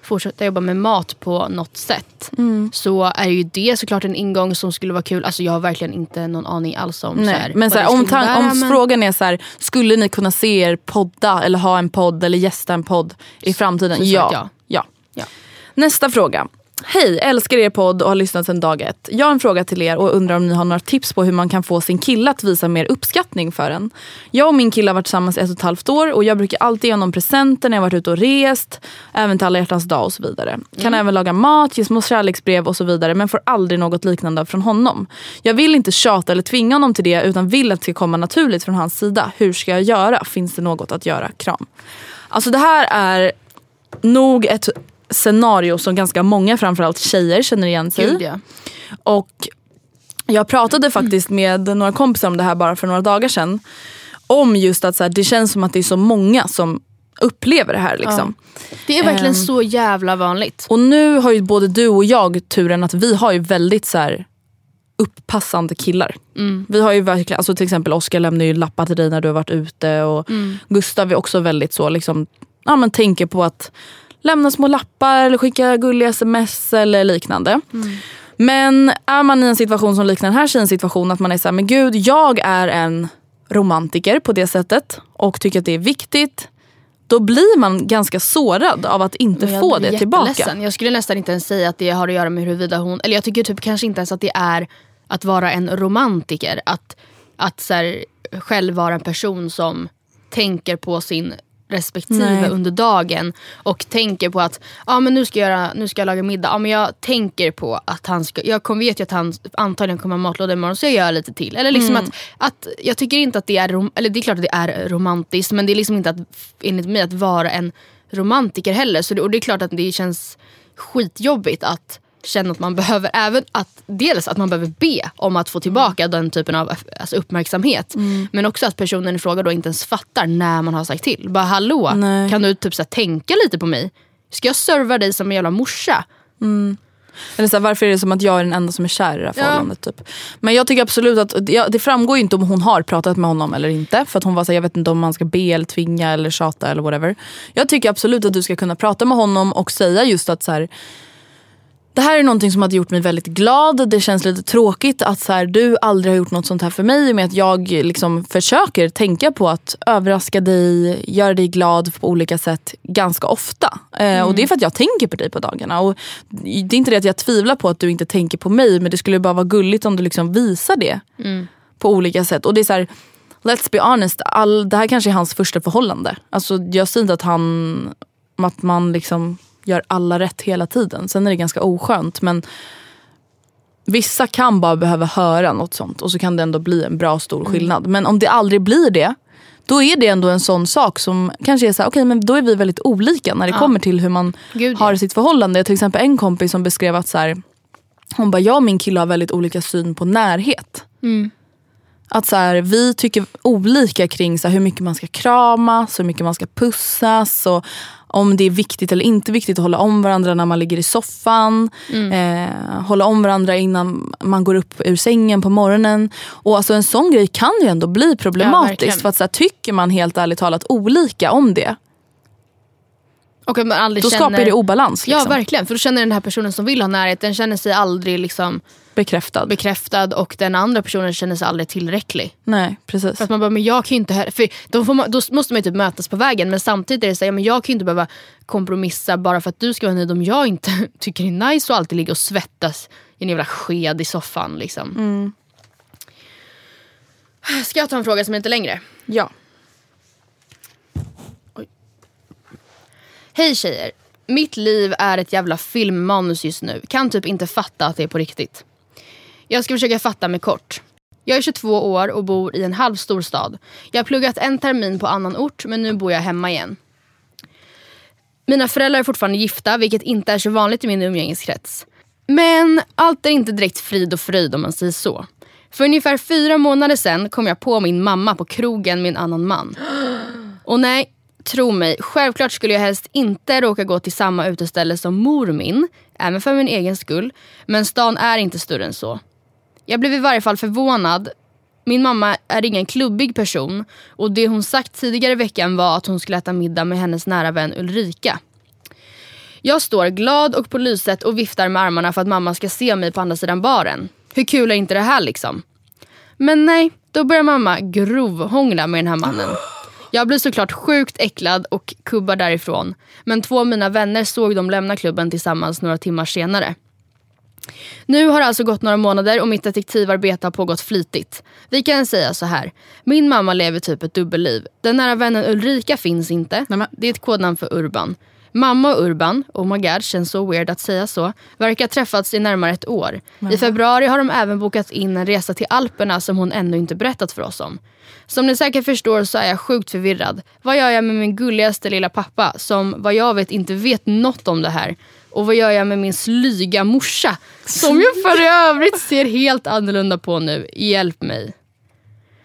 fortsätta jobba med mat på något sätt. Mm. Så är ju det såklart en ingång som skulle vara kul. Alltså jag har verkligen inte någon aning alls om, så Nej, här, men så här, om, tan- om men- frågan är så här, skulle ni kunna se er podda eller ha en podd eller gästa en podd i framtiden? Ja. ja. ja. Ja. Nästa fråga. Hej, älskar er podd och har lyssnat sedan dag ett. Jag har en fråga till er och undrar om ni har några tips på hur man kan få sin kille att visa mer uppskattning för en. Jag och min kille har varit tillsammans i ett och ett halvt år och jag brukar alltid ge honom presenter när jag varit ute och rest, även till alla hjärtans dag och så vidare. Kan även laga mat, ge små kärleksbrev och så vidare men får aldrig något liknande från honom. Jag vill inte tjata eller tvinga honom till det utan vill att det ska komma naturligt från hans sida. Hur ska jag göra? Finns det något att göra? Kram. Alltså det här är nog ett scenario som ganska många, framförallt tjejer, känner igen sig i. Ja. Och jag pratade faktiskt med några kompisar om det här bara för några dagar sedan. Om just att så här, det känns som att det är så många som upplever det här. Liksom. Det är verkligen Ehm. så jävla vanligt. Och nu har ju både du och jag turen att vi har ju väldigt så här upppassande killar. Vi har ju verkligen, alltså till exempel Oskar lämnar ju lappar till dig när du har varit ute och Gustav är också väldigt så liksom, ja men tänker på att lämna små lappar eller skicka gulliga sms eller liknande. Men är man i en situation som liknar den här tjejens situation att man är såhär, men gud jag är en romantiker på det sättet och tycker att det är viktigt. Då blir man ganska sårad av att inte få det tillbaka. Jag skulle nästan inte ens säga att det har att göra med huruvida hon... Eller jag tycker typ kanske inte ens att det är att vara en romantiker. Att, att så här, själv vara en person som tänker på sin respektive Nej. under dagen och tänker på att ah, men nu, ska jag göra, nu ska jag laga middag. Ah, men jag tänker på att han ska, jag kom, vet ju att han antagligen kommer ha matlåda imorgon så jag gör lite till. Eller liksom Mm. att, att, jag tycker inte att det är, rom, eller det är klart att det är romantiskt men det är liksom inte att, enligt mig att vara en romantiker heller. Så det, och det är klart att det känns skitjobbigt att känna att man behöver, även att dels att man behöver be om att få tillbaka den typen av alltså, uppmärksamhet. Men också att personen i fråga då inte ens fattar när man har sagt till. Bara hallå, Nej. kan du typ så här, tänka lite på mig? Ska jag serva dig som en jävla morsa? Eller så här, varför är det som att jag är den enda som är kär i det här Ja. förhållandet? Typ. Men jag tycker absolut att, ja, det framgår inte om hon har pratat med honom eller inte. För att hon var så här, jag vet inte om man ska be eller tvinga eller tjata eller whatever. Jag tycker absolut att du ska kunna prata med honom och säga just att så här, det här är någonting som hade gjort mig väldigt glad. Det känns lite tråkigt att så här, du aldrig har gjort något sånt här för mig. Med att jag liksom försöker tänka på att överraska dig, göra dig glad på olika sätt ganska ofta. Eh, och det är för att jag tänker på dig på dagarna. Och det är inte det att jag tvivlar på att du inte tänker på mig. Men det skulle bara vara gulligt om du liksom visar det. På olika sätt. Och det är så här, let's be honest. All, det här kanske är hans första förhållande. Alltså, jag säger inte att han att man liksom gör alla rätt hela tiden. Sen är det ganska oskönt. Men vissa kan bara behöva höra något sånt och så kan det ändå bli en bra stor skillnad. Men om det aldrig blir det, då är det ändå en sån sak som kanske är så här, okej men då är vi väldigt olika när det kommer till hur man Gud, har ja. sitt förhållande. Jag till exempel en kompis som beskrev att så här, hon bara, jag och min kille har väldigt olika syn på närhet. Att så här, vi tycker olika kring så här, hur mycket man ska kramas, hur mycket man ska pussas och om det är viktigt eller inte viktigt att hålla om varandra när man ligger i soffan. Eh, hålla om varandra innan man går upp ur sängen på morgonen. Och alltså en sån grej kan ju ändå bli Ja, problematiskt. verkligen. för att så här, tycker man helt ärligt talat olika om det, Och då känner... skapar det obalans. Ja Liksom. verkligen, för då känner den här personen som vill ha närhet, den känner sig aldrig liksom Bekräftad. bekräftad och den andra personen känner sig aldrig tillräcklig. Nej, precis. För att man bara, men jag kan inte, he- för då, man, då måste man ju typ mötas på vägen men samtidigt är det så här, ja, men jag kan ju inte behöva kompromissa bara för att du ska vara nöjd om jag inte tycker det är nice att alltid ligga och svettas i en jävla sked i soffan. Liksom. Ska jag ta en fråga som är lite längre? Ja. Hej tjejer. Mitt liv är ett jävla filmmanus just nu. Kan typ inte fatta att det är på riktigt. Jag ska försöka fatta mig kort. Jag är 22 år och bor i en halvstor stad. Jag har pluggat en termin på annan ort men nu bor jag hemma igen. Mina föräldrar är fortfarande gifta vilket inte är så vanligt i min umgängeskrets. Men allt är inte direkt frid och fröjd om man säger så. För ungefär fyra månader sedan kom jag på min mamma på krogen med en annan man. Och nej, tro mig, självklart skulle jag helst inte råka gå till samma uteställe som mor min, även för min egen skull. Men stan är inte större än så. Jag blev i varje fall förvånad. Min mamma är ingen klubbig person och det hon sagt tidigare i veckan var att hon skulle äta middag med hennes nära vän Ulrika. Jag står glad och på lyset och viftar med armarna för att mamma ska se mig på andra sidan baren. Hur kul är inte det här liksom? Men nej, då börjar mamma grovhångla med den här mannen. Jag blir såklart sjukt äcklad och kubbar därifrån. Men två av mina vänner såg dem lämna klubben tillsammans några timmar senare. Nu har det alltså gått några månader och mitt detektivarbete har pågått flitigt. Vi kan säga så här. Min mamma lever typ ett dubbelliv. Den nära vännen Ulrika finns inte. Det är ett kodnamn för Urban. Mamma och Urban, oh my god, känns så weird att säga så, verkar ha träffats i närmare ett år. I februari har de även bokat in en resa till Alperna som hon ännu inte berättat för oss om. Som ni säkert förstår så är jag sjukt förvirrad. Vad gör jag med min gulligaste lilla pappa som vad jag vet inte vet något om det här? Och vad gör jag med min slyga morsa som jag för övrigt ser helt annorlunda på nu? Hjälp mig.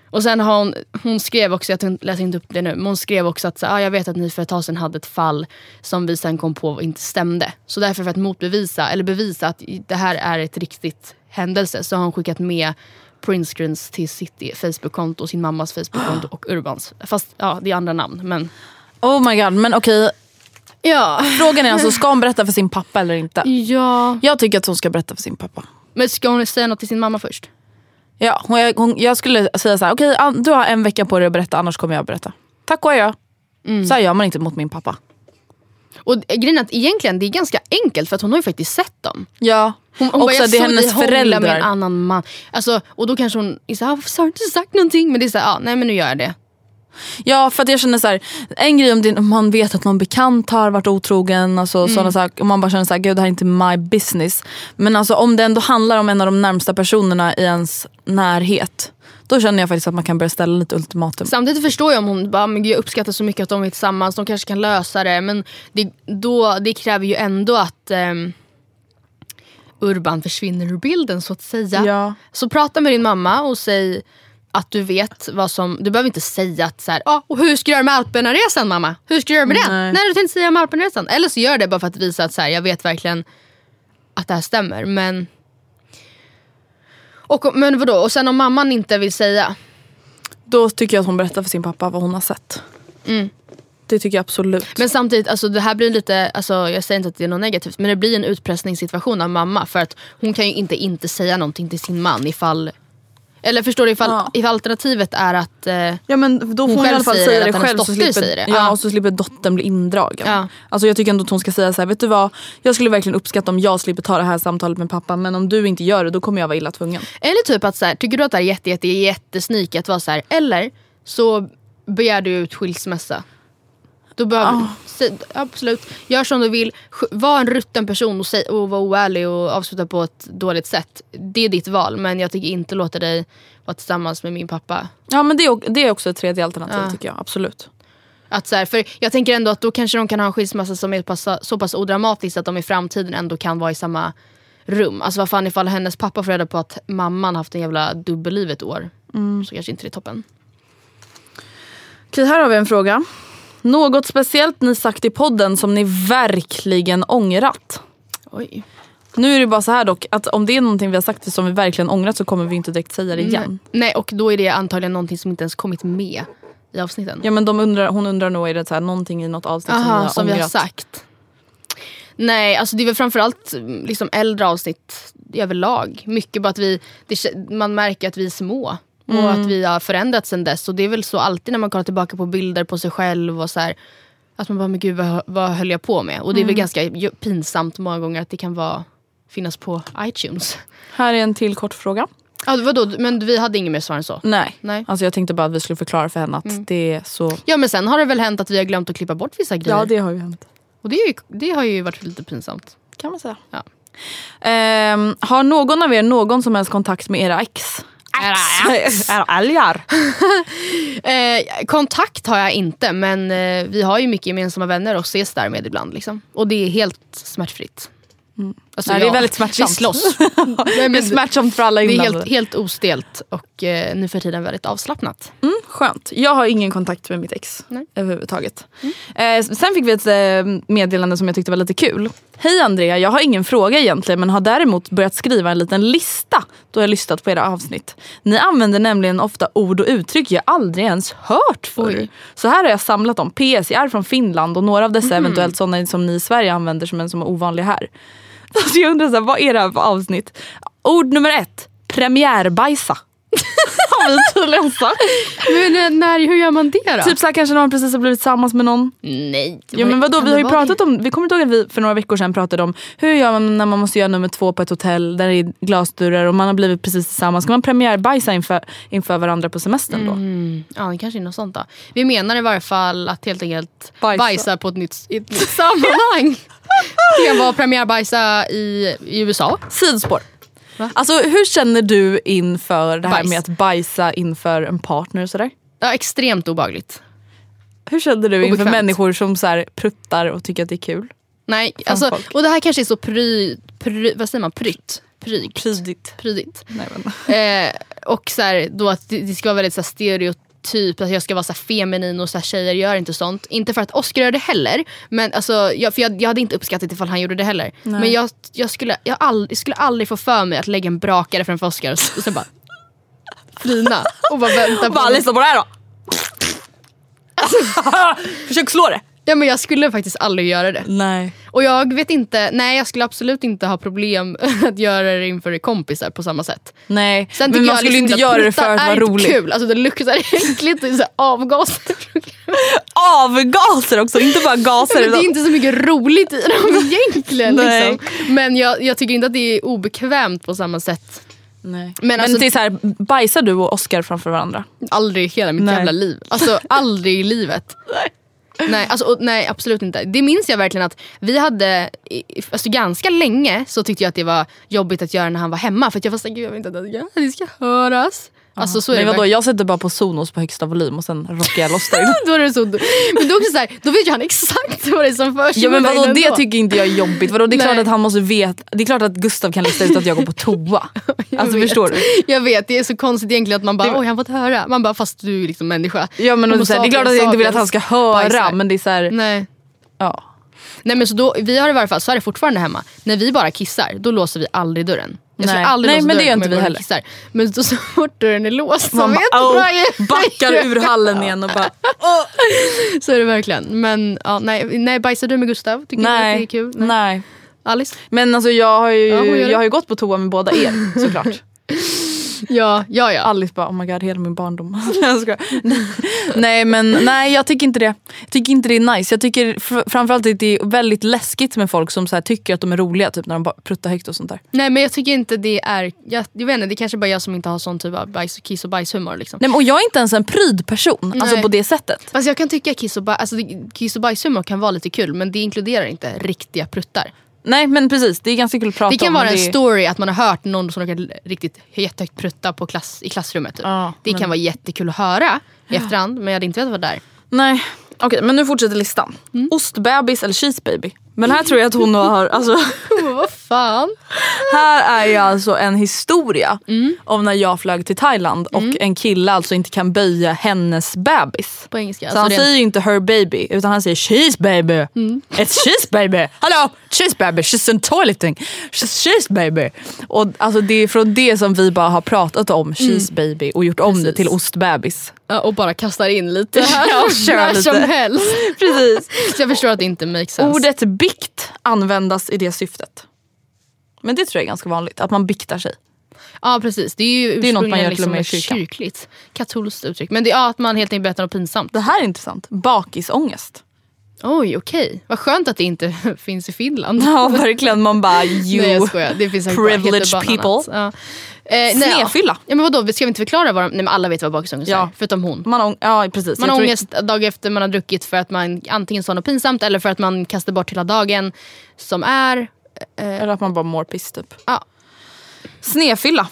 Och sen har hon, hon skrev också, jag läser inte upp det nu, men hon skrev också att så, ah, jag vet att ni för ett tag sedan hade ett fall som vi sen kom på inte stämde. Så därför för att motbevisa, eller bevisa att det här är ett riktigt händelse så har hon skickat med printscreens till sitt Facebook-konto, sin mammas Facebook-konto och Urbans. Fast ja, det är andra namn. Men Oh my god, men okej. Ja. Frågan är alltså, ska hon berätta för sin pappa eller inte? ja. Jag tycker att hon ska berätta för sin pappa. Men ska hon säga något till sin mamma först? Ja, hon, hon, jag skulle säga så här: okej An- du har en vecka på dig att berätta annars kommer jag att berätta. Tack och adjö. Så här gör man inte mot min pappa. Och grejen är att egentligen det är ganska enkelt för att hon har ju faktiskt sett dem. Ja, Hon, hon också bara, det är hennes föräldrar. med en annan man. Alltså, och då kanske hon är såhär, varför har du inte sagt någonting? Men det är såhär, ah, nej men nu gör jag det. Ja för att jag känner så här, en grej om, det, om man vet att någon bekant har varit otrogen, alltså sådana saker, och man bara känner så här, gud det här är inte my business. Men alltså om det ändå handlar om en av de närmsta personerna i ens närhet, då känner jag faktiskt att man kan börja ställa lite ultimatum. Samtidigt förstår jag om hon bara, men jag uppskattar så mycket att de är tillsammans, de kanske kan lösa det. Men det, då, det kräver ju ändå att ehm, Urban försvinner ur bilden så att säga. Ja. Så prata med din mamma och säg att du vet vad som, du behöver inte säga att så här, ah, och hur ska du göra med Alpenaresan mamma? Hur ska du göra med den? Nej. Nej du tänkte säga om Alpenaresan. Eller så gör det bara för att visa att så här, jag vet verkligen att det här stämmer. Men, och, men vadå, och sen om mamman inte vill säga, Då tycker jag att hon berättar för sin pappa vad hon har sett. det tycker jag absolut. Men samtidigt, alltså, det här blir lite, alltså, jag säger inte att det är något negativt, men det blir en utpressningssituation av mamma. För att hon kan ju inte inte säga någonting till sin man ifall eller förstår du ifall, Ja. ifall alternativet är att... Eh, Ja men då får Hon hon, i alla fall säga att det hennes själv så slipper, säger det. Ja, Ja. och så slipper dottern bli indragen. Ja. Alltså jag tycker ändå att hon ska säga så här, vet du vad? Jag skulle verkligen uppskatta om jag slipper ta det här samtalet med pappa men om du inte gör det då kommer jag vara illa tvungen. eller typ att så här, tycker du att det är jätte, jätte, jättesneaky att vara så här, eller så begär du ut skilsmässa. Då behöver, Ah. säg, absolut, gör som du vill. Var en rutten person och, säg, och var oärlig och avsluta på ett dåligt sätt. Det är ditt val men jag tycker inte låta dig vara tillsammans med min pappa. Ja men det är, det är också ett tredje alternativ Ja. tycker jag, absolut. Att så här, för jag tänker ändå att då kanske de kan ha en skilsmässa som är pass, så pass odramatisk att de i framtiden ändå kan vara i samma rum. Alltså vad fan ifall hennes pappa får reda på att mamman haft en jävla dubbelliv ett år. Så kanske inte det är toppen. Okej här har vi en fråga. Något speciellt ni sagt i podden som ni verkligen ångrat? Oj. Nu är det bara så här dock att om det är någonting vi har sagt som vi verkligen ångrat så kommer vi inte direkt säga det igen. Nej. Nej och då är det antagligen någonting som inte ens kommit med i avsnitten. Ja men de undrar, hon undrar nog är det så här, någonting i något avsnitt som, ni Aha, har som vi har sagt. Nej, alltså det är väl framförallt liksom äldre avsnitt överlag. Mycket bara att vi, det, man märker att vi är små. Och Mm. att vi har förändrats sen dess. Och det är väl så alltid när man kollar tillbaka på bilder på sig själv och så här, Att man bara, men gud vad, vad höll jag på med? Och det är väl Mm. ganska pinsamt många gånger att det kan vara, finnas på iTunes. Här är en till kort fråga. Ja, vadå? Men vi hade inget mer svar än så? Nej. Nej. Alltså jag tänkte bara att vi skulle förklara för henne att Mm. det är så... Ja men sen har det väl hänt att vi har glömt att klippa bort vissa grejer. Ja det har ju hänt. Och det, är ju, det har ju varit lite pinsamt. Kan man säga. Ja. Ehm, har någon av er någon som helst kontakt med era ex? Era älgar? Eh, kontakt har jag inte men eh, vi har ju mycket gemensamma vänner och ses därmed ibland. Liksom. Och det är helt smärtfritt. Alltså, Nej, det är väldigt smärtsamt. Vi slåss. Nej, Det är smärtsamt för alla det är inblandade. helt, helt ostelt och eh, nu för tiden väldigt avslappnat. Mm, skönt. Jag har ingen kontakt med mitt ex Nej. överhuvudtaget. Eh, sen fick vi ett eh, meddelande som jag tyckte var lite kul. Hej Andrea, jag har ingen fråga egentligen men har däremot börjat skriva en liten lista då jag lyssnat på era avsnitt. Ni använder nämligen ofta ord och uttryck jag aldrig ens hört förr. Så här har jag samlat dem. PS, jag är från Finland och några av dessa eventuellt sådana som ni i Sverige använder som en som är ovanliga här. Alltså jag undrar så här, vad är det här för avsnitt? Ord nummer ett, premiärbajsa har vi tydligen sagt. Men eh, när, hur gör man det då? Typ såhär kanske man precis har blivit tillsammans med någon. Nej. Ja men vadå, vi har ju pratat det? om, vi kommer ihåg att vi för några veckor sedan pratade om hur gör man när man måste göra nummer två på ett hotell där det är glasdörrar och man har blivit precis tillsammans. Ska man premiärbajsa inför, inför varandra på semestern då? Mm, ja det kanske är något sånt då. Vi menar i varje fall att helt enkelt Bajsa. bajsa, på ett nytt, ett nytt sammanhang. Det kan vara premiärbajsa i, i USA. Sidospår. Va? Alltså hur känner du inför det här Bajs. med att bajsa inför en partner och sådär? Ja, extremt obagligt. Hur känner du inför Obekvämt. människor som så här pruttar och tycker att det är kul? Nej, Fan, alltså, folk. och det här kanske är så pry, pry, vad säger man, prytt? Prygt. Prydigt. Prydigt. Nej, men. Eh, och så här, då att det, det ska vara väldigt så här, stereotyp, att jag ska vara så feminin och så här, tjejer gör inte sånt. Inte för att Oscar gör det heller, men alltså, jag, för jag, jag hade inte uppskattat ifall han gjorde det heller. Nej. Men jag, jag, skulle, jag, all, jag skulle aldrig få för mig att lägga en brakare framför Oscar och, och sen bara flina och bara vänta på Bara lyssna på det här då. Försök slå det. Ja, men jag skulle faktiskt aldrig göra det. Nej. Och jag vet inte, nej jag skulle absolut inte ha problem att göra det inför kompisar på samma sätt. Nej, Sen men man jag skulle liksom inte göra det för att vara rolig. kul. Alltså det luktar äckligt och så avgaser. Avgaser också, inte bara gaser. Men det är inte så mycket roligt i dem egentligen. Nej. Liksom. Men jag, jag tycker inte att det är obekvämt på samma sätt. Nej. Men Men, alltså- det är så här, bajsar du och Oscar framför varandra? Aldrig i hela mitt Nej. jävla liv. Alltså aldrig i livet. Nej, alltså, och, nej absolut inte. Det minns jag verkligen att vi hade, alltså ganska länge så tyckte jag att det var jobbigt att göra när han var hemma. För att jag var såhär, gud jag vill inte att det ska höras. Alltså så är det vadå, jag sätter bara på Sonos på högsta volym och sen rockar jag loss inne. då är det så, men då, också så här, då vet ju han exakt vad det är som försiggår Ja men vadå, det ändå. tycker inte jag är jobbigt. Vadå, det är Nej. klart att han måste veta, det är klart att Gustav kan lista ut att jag går på toa. Alltså vet. förstår du? Jag vet, det är så konstigt egentligen att man bara, Det- oj han fått höra. Man bara, fast du är liksom människa. Ja men så här, det är klart att jag inte vill att han ska höra bajsar. men det är så här, Nej. ja. Nej men så då, vi har i varje fall, så är det fortfarande hemma. När vi bara kissar, då låser vi aldrig dörren. Jag Nej. aldrig Nej, men det gör inte vi heller. kissar. Men så, så fort dörren är låst så Man bara, jag oh, backar ur hallen igen och bara Så är det verkligen. Men ja, nej, nej, bajsar du med Gustav? Tycker du att det är nej, kul? nej. Alice? Men alltså jag har ju, Ja, jag har ju gått på toa med båda er såklart. Ja, ja, ja. Alice bara oh my god hela min barndom. nej men nej jag tycker inte det. Jag tycker inte det är nice. Jag tycker fr- framförallt att det är väldigt läskigt med folk som så här, tycker att de är roliga typ när de bara pruttar högt och sånt där. Nej men jag tycker inte det är, jag, jag vet inte, det är kanske bara jag som inte har sån typ av bajs, kiss och bajshumor. Liksom. Nej, men, och jag är inte ens en pryd person alltså på det sättet. Fast jag kan tycka kiss och, baj, alltså, kiss och bajshumor kan vara lite kul men det inkluderar inte riktiga pruttar. Nej men precis det är ganska kul att prata Det kan om. vara en det story att man har hört någon som råkar riktigt jättehögt prutta på klass, i klassrummet. Typ. Ja, det men- kan vara jättekul att höra i efterhand men jag hade inte vetat vad det är. Nej, okej men nu fortsätter listan. Mm. Ostbebis eller cheesebaby? Men här tror jag att hon har, alltså, vad fan? här är ju alltså en historia Mm. om när jag flög till Thailand och en kille alltså inte kan böja hennes bebis. På engelska. Så alltså han en- säger ju inte her baby utan han säger cheese baby. Mm. It's cheese baby. Hello cheese baby she's in toileting. She's cheese baby. Och alltså det är från det som vi bara har pratat om cheese baby och gjort om det Mm. Till ostbebis. Ja, och bara kastar in lite Ja, och kör när lite. som helst. Precis. Så jag förstår att det inte makes sense. Ordet bikt användas i det syftet. Men det tror jag är ganska vanligt, att man biktar sig. Ja precis, det är ju Det är något man gör ursprungligen och med liksom kyrkan. kyrkligt, katolskt uttryck. Men det är ja, att man helt enkelt berättar något pinsamt. Det här är intressant. Bakisångest. Oj okej, vad skönt att det inte finns i Finland. Ja verkligen, man bara you Nej jag skojar, det finns privileged bara people. Ja. Eh, Snefylla. Ja men vadå, ska vi inte förklara vad de, nej men alla vet vad bakisångest Ja. är, förutom hon. Man ja precis. Man Jag har ångest dag efter man har druckit för att man antingen sa något pinsamt eller för att man kastar bort hela dagen som är... Eller att man bara mår piss typ. Ja. Snefylla.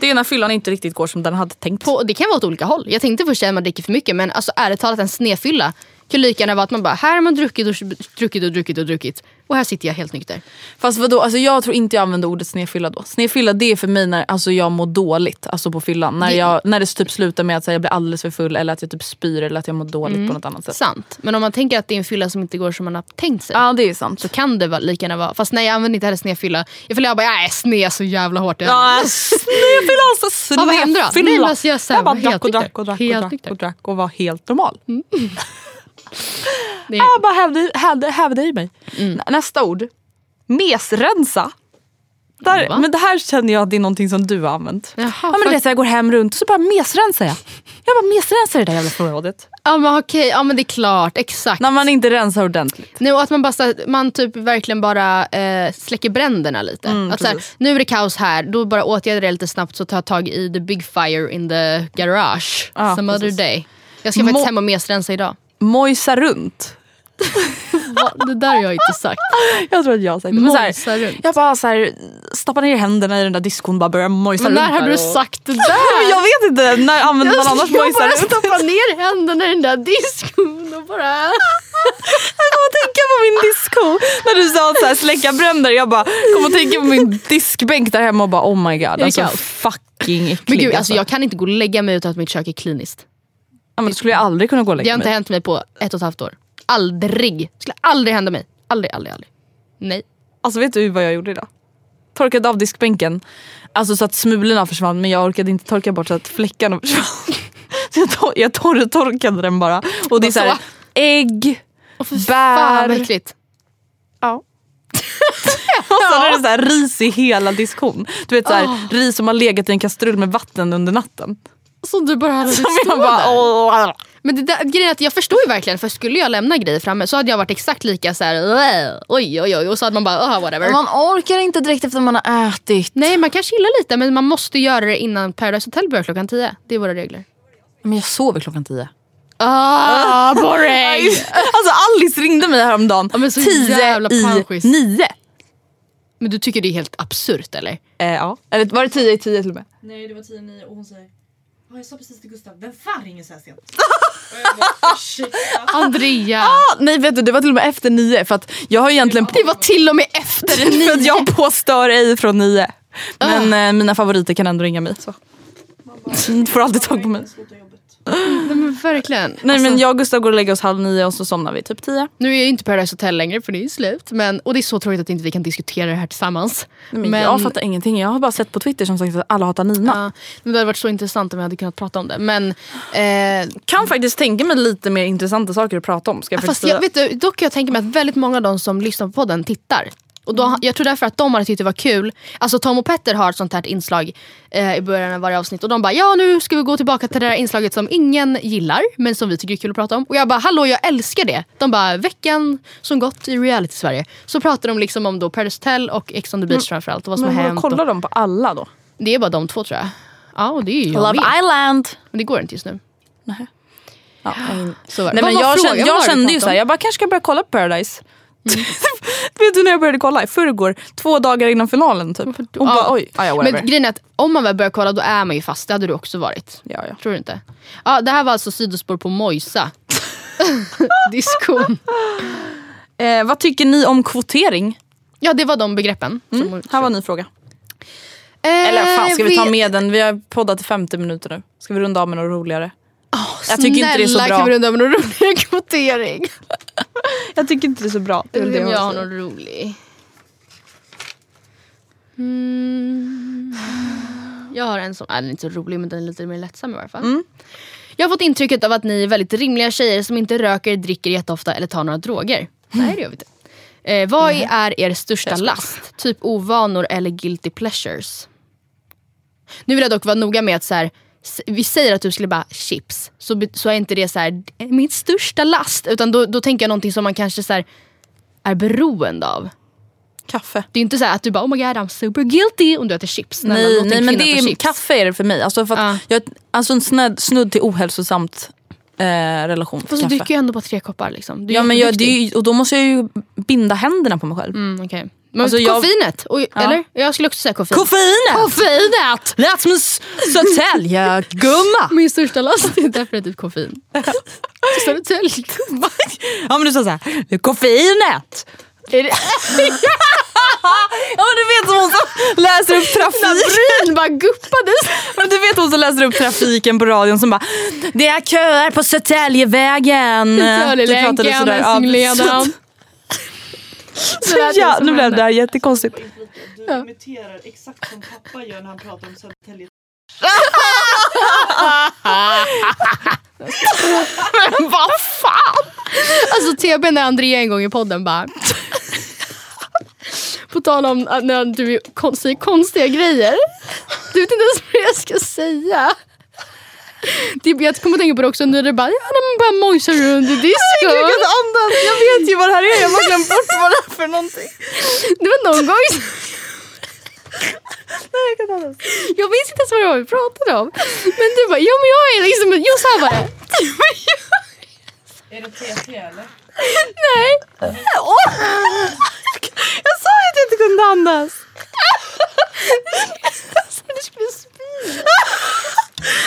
Det är när fyllan inte riktigt går som den hade tänkt. På, det kan vara åt olika håll. Jag tänkte först att man dricker för mycket men alltså ärligt talat en snefylla kan lika gärna vara att man bara, här har man druckit och druckit och druckit och druckit och här sitter jag helt nykter. Fast vadå, alltså jag tror inte jag använder ordet snefylla då. Snefylla det är för mig när alltså, jag mår dåligt alltså på fyllan. När, Det- jag, när det typ slutar med att här, jag blir alldeles för full eller att jag typ spyr eller att jag mår dåligt Mm. på något annat sätt. Sant. Men om man tänker att det är en fylla som inte går som man har tänkt sig. Ja det är sant. Så kan det vara, lika gärna vara. Fast nej jag använder inte heller snefylla. Fyller jag bara, är sne så jävla hårt. Ja, snefylla alltså. Ja, vad hände då? snefylla. Nej, alltså, jag så här jag bara drack och drack och drack och drack och drack och var helt normal. Det Jag bara hävde, hävde, hävde i mig. Mm. Nä- Nästa ord. Mesrensa. Där, Va? men det här känner jag att det är någonting som du har använt. Jaha, ja, men du vet, jag går hem runt och så bara mesrensar jag. Jag bara mesrensar det där jävla förrådet. ja men okej, ja men det är klart, exakt. När man inte rensar ordentligt. Nej, och att man, bara, man typ verkligen bara eh, släcker bränderna lite. Mm, att så här, nu är det kaos här, då bara åtgärdar det lite snabbt så tar jag tag i the big fire in the garage. Ja, some precis. other day. Jag ska faktiskt Mo- hem och mesrensa idag. Mojsa runt. Va? Det där har jag inte sagt. Jag tror att jag har sagt det. Men så Mojsa här, runt. jag bara så här, stoppar ner händerna i den där diskon och bara börjar mojsa Men runt. när har där du och... sagt det där? Jag vet inte, när använder man annars jag mojsa bara runt? stoppa ner händerna i den där diskon och bara... Jag kom att tänka på min disko. När du sa att så här, släcka bränder. Jag bara kom att tänka på min diskbänk där hemma och bara oh my god. Alltså fucking äcklig. Men gud, alltså, jag kan inte gå och lägga mig utan att mitt kök är kliniskt. Ja, men då skulle jag aldrig kunna gå och Det lägga har inte mig. hänt mig på ett och ett halvt år. Aldrig. Det skulle aldrig hända mig. Aldrig, aldrig, aldrig. Nej. Alltså vet du vad jag gjorde idag? Torkade av diskbänken. Alltså så att smulorna försvann men jag orkade inte torka bort så att fläckarna försvann. Så jag, tor- jag tor- torkade den bara. Och det är Och så här, så? ägg, Fan bär. vad äckligt. Ja. och sen är det så här ris i hela diskon. Du vet så här, ris som har legat i en kastrull med vatten under natten. Som du bara hade Som jag bara, där. Men det där, grejen är att jag förstår ju verkligen för skulle jag lämna grejer framme så hade jag varit exakt lika så här. "Äh, oj oj oj och så hade man bara oh, whatever. Man orkar inte direkt efter man har ätit. Nej man kan chilla lite men man måste göra det innan Paradise Hotel börjar klockan 10. Det är våra regler. Men jag sover klockan tio. Ah, boring! Alltså Alice ringde mig häromdagen Ja, men så tio jävla i nio. Men du tycker det är helt absurt eller? Eh, ja. Eller var det tio i tio till och med? Nej det var 10-9 och hon säger Ja jag sa precis till Gustav, vem fan ringer så här sent? Andrea! Ah, nej vet du det var till och med efter nio för att jag har egentligen Det var till och med efter för att nio. jag påstår ej från nio. Men eh, mina favoriter kan ändå ringa mig. Så. Du får alltid tag på mig. Nej, men verkligen. Nej Alltså, men jag och Gustav går och lägger oss halv nio och så somnar vi typ tio. Nu är ju inte Paradise Hotel längre för det är ju slut. Men, och det är så tråkigt att inte vi kan diskutera det här tillsammans. Men, jag fattar ingenting. Jag har bara sett på Twitter som sagt att alla hatar Nina. Ja, men det hade varit så intressant om vi hade kunnat prata om det. Men, eh, Kan faktiskt tänka mig lite mer intressanta saker att prata om. Ska jag fast jag, vet du, dock kan jag tänka mig att väldigt många av de som lyssnar på podden tittar. Och då, Jag tror därför att de hade tyckt det var kul. Alltså Tom och Petter har ett sånt här inslag eh, i början av varje avsnitt och de bara ja nu ska vi gå tillbaka till det där inslaget som ingen gillar men som vi tycker är kul att prata om. Och jag bara hallå jag älskar det. De bara veckan som gått i reality Sverige. Så pratar de liksom om då Paradise Hotel och Ex on the beach framförallt och vad som Men har hänt. kollar och, de på alla då? det är bara de två tror jag. Ja och det är ju jag Love med. Island! Men det går inte just nu. Ja, jag- Så var det. Nej, men jag, kände, jag kände ju såhär, jag bara kanske ska börja kolla på Paradise. Vet du när jag började kolla? I förrgår. Två dagar innan finalen typ. Och bara Ja. oj, ah, ja. Men grejen är att om man väl börjar kolla då är man ju fast. Det hade du också varit. ja, ja. Tror du inte? Ja, det här var alltså sidospår på Mojsa. Diskon. Eh, vad tycker ni om kvotering? Ja det var de begreppen. som- Mm. Här var en ny fråga. Eh, Eller fan ska vi ta med den? Vi har poddat i 50 minuter nu. Ska vi runda av med något roligare? Jag tycker inte det är så Snälla, bra. kan vi runda med någon rolig kvotering? Jag tycker inte det är så bra. Det är det jag jag har någon rolig. Mm. Jag har en som, är inte så rolig men den är lite mer lättsam i alla fall. Mm. Jag har fått intrycket av att ni är väldigt rimliga tjejer som inte röker, dricker jätteofta eller tar några droger. Nej det gör vi inte. Eh, vad är er största last? Typ ovanor eller guilty pleasures? Nu vill jag dock vara noga med att så här, vi säger att du skulle bara chips, så, så är inte det så här, min största last. Utan då, då tänker jag någonting som man kanske så här, är beroende av. Kaffe. Det är inte så här att du bara oh my god I'm super guilty om du äter chips. Nej, nej men det är, kaffe är det för mig. Alltså, för Ja. jag, alltså en snudd, snudd till ohälsosamt eh, relation till Fast du kaffe. dricker ju ändå bara tre koppar. Liksom. Du Ja, men jag, ju- och då måste jag ju binda händerna på mig själv. Mm, okej. Men Alltså, jag- koffeinet, och, eller? Jag skulle också säga koffein. Koffeinet! Koffeinet! Lät som en Södertälje-gumma! Min största last är definitivt koffein. Södertälje. ja men du sa såhär, koffeinet! Är det- Ja men du vet som hon som läser upp trafiken. bara guppades. Men du vet hon som läser upp trafiken på radion som bara Det är köer på Södertäljevägen. Söderlänken, Du pratade sådär. Ja, Essingleden. Så, ja, nu blev det där jättekonstigt. Du imiterar exakt som pappa gör när han pratar om Södertälje. Men vad fan! Alltså TB när Andrea en gång i podden bara... På tal om att när du säger konstiga grejer. Du vet inte ens vad jag ska säga. Typ, jag kommer att tänka på det också när du bara, ja, man bara mojsar runt i diskon. Jag kan andas, jag vet ju vad det här är. Jag har glömt bort vad det är för någonting. Det var någon gång Nej, jag kan andas. Jag minns inte ens vad det var vi pratade om. Men du bara, ja men jag är liksom, jo så här var det. Är det TT eller? Nej. Jag sa ju att jag inte kunde andas. Du skulle spy.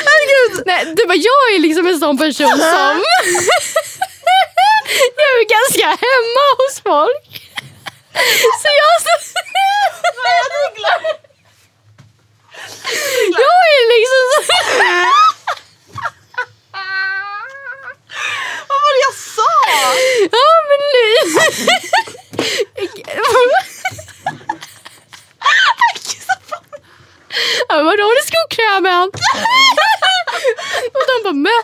Herregud. Nej, du bara, jag är liksom en sån person som... jag är ganska hemma hos folk. Så jag... jag är liksom så... Vad var det jag sa? Ja men nu... Ja, bara, var har du skokrämen? och de bara, men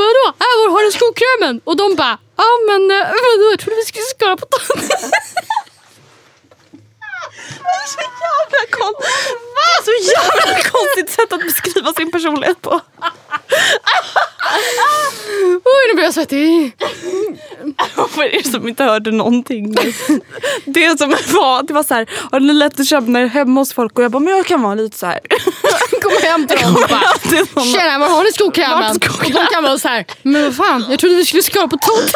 vadå? Äh, var har du skokrämen? Och de bara, ja men eh, vadå? Jag trodde vi skulle skala potatis. Så jävla kon... Så jävla konstigt sätt att beskriva sin personlighet på. Oj, nu blir jag svettig. För er som inte hörde någonting. Det som var, det var så här, har ni lätt att köpa är hemma hos folk och jag bara, men jag kan vara lite så här. Kom hem till dem och bara, Det är tjena var har ni skokrämen? Är Och de kan vara så här, men vad fan, jag trodde vi skulle skala potatis.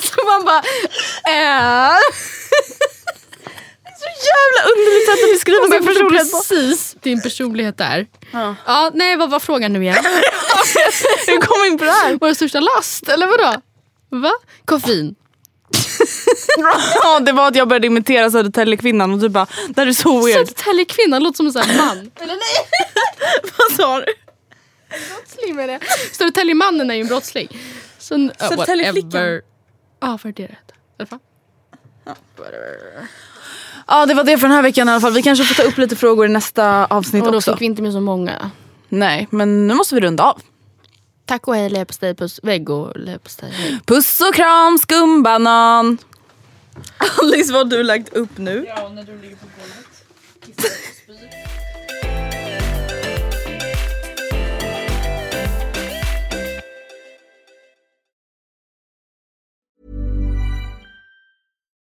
Så man bara, äh. Så jävla underligt sätt att beskriva sin personlighet precis din personlighet är. Ja. nej vad var frågan nu igen? Hur kom vi in på det här? Vår största last, eller vadå? Va? Koffein. Ja, det var att jag började imitera Södertäljekvinnan och du bara, här är så weird. Södertäljekvinna låter som en sån här man. Vad sa du? brottsling med det. Södertäljemannen är ju en brottsling. Så, uh, Södertäljeflickan. Ja, för det är rätt. I alla fall. Ja, det var det för den här veckan i alla fall. Vi kanske får ta upp lite frågor i nästa avsnitt Och då också. fick vi inte med så många. Nej, men nu måste vi runda av. Tack och hej leverpastej, puss, vägg och leverpastej. hej. Puss och kram, skumbanan! Alice, vad har du lagt upp nu? Ja, när du ligger på golvet.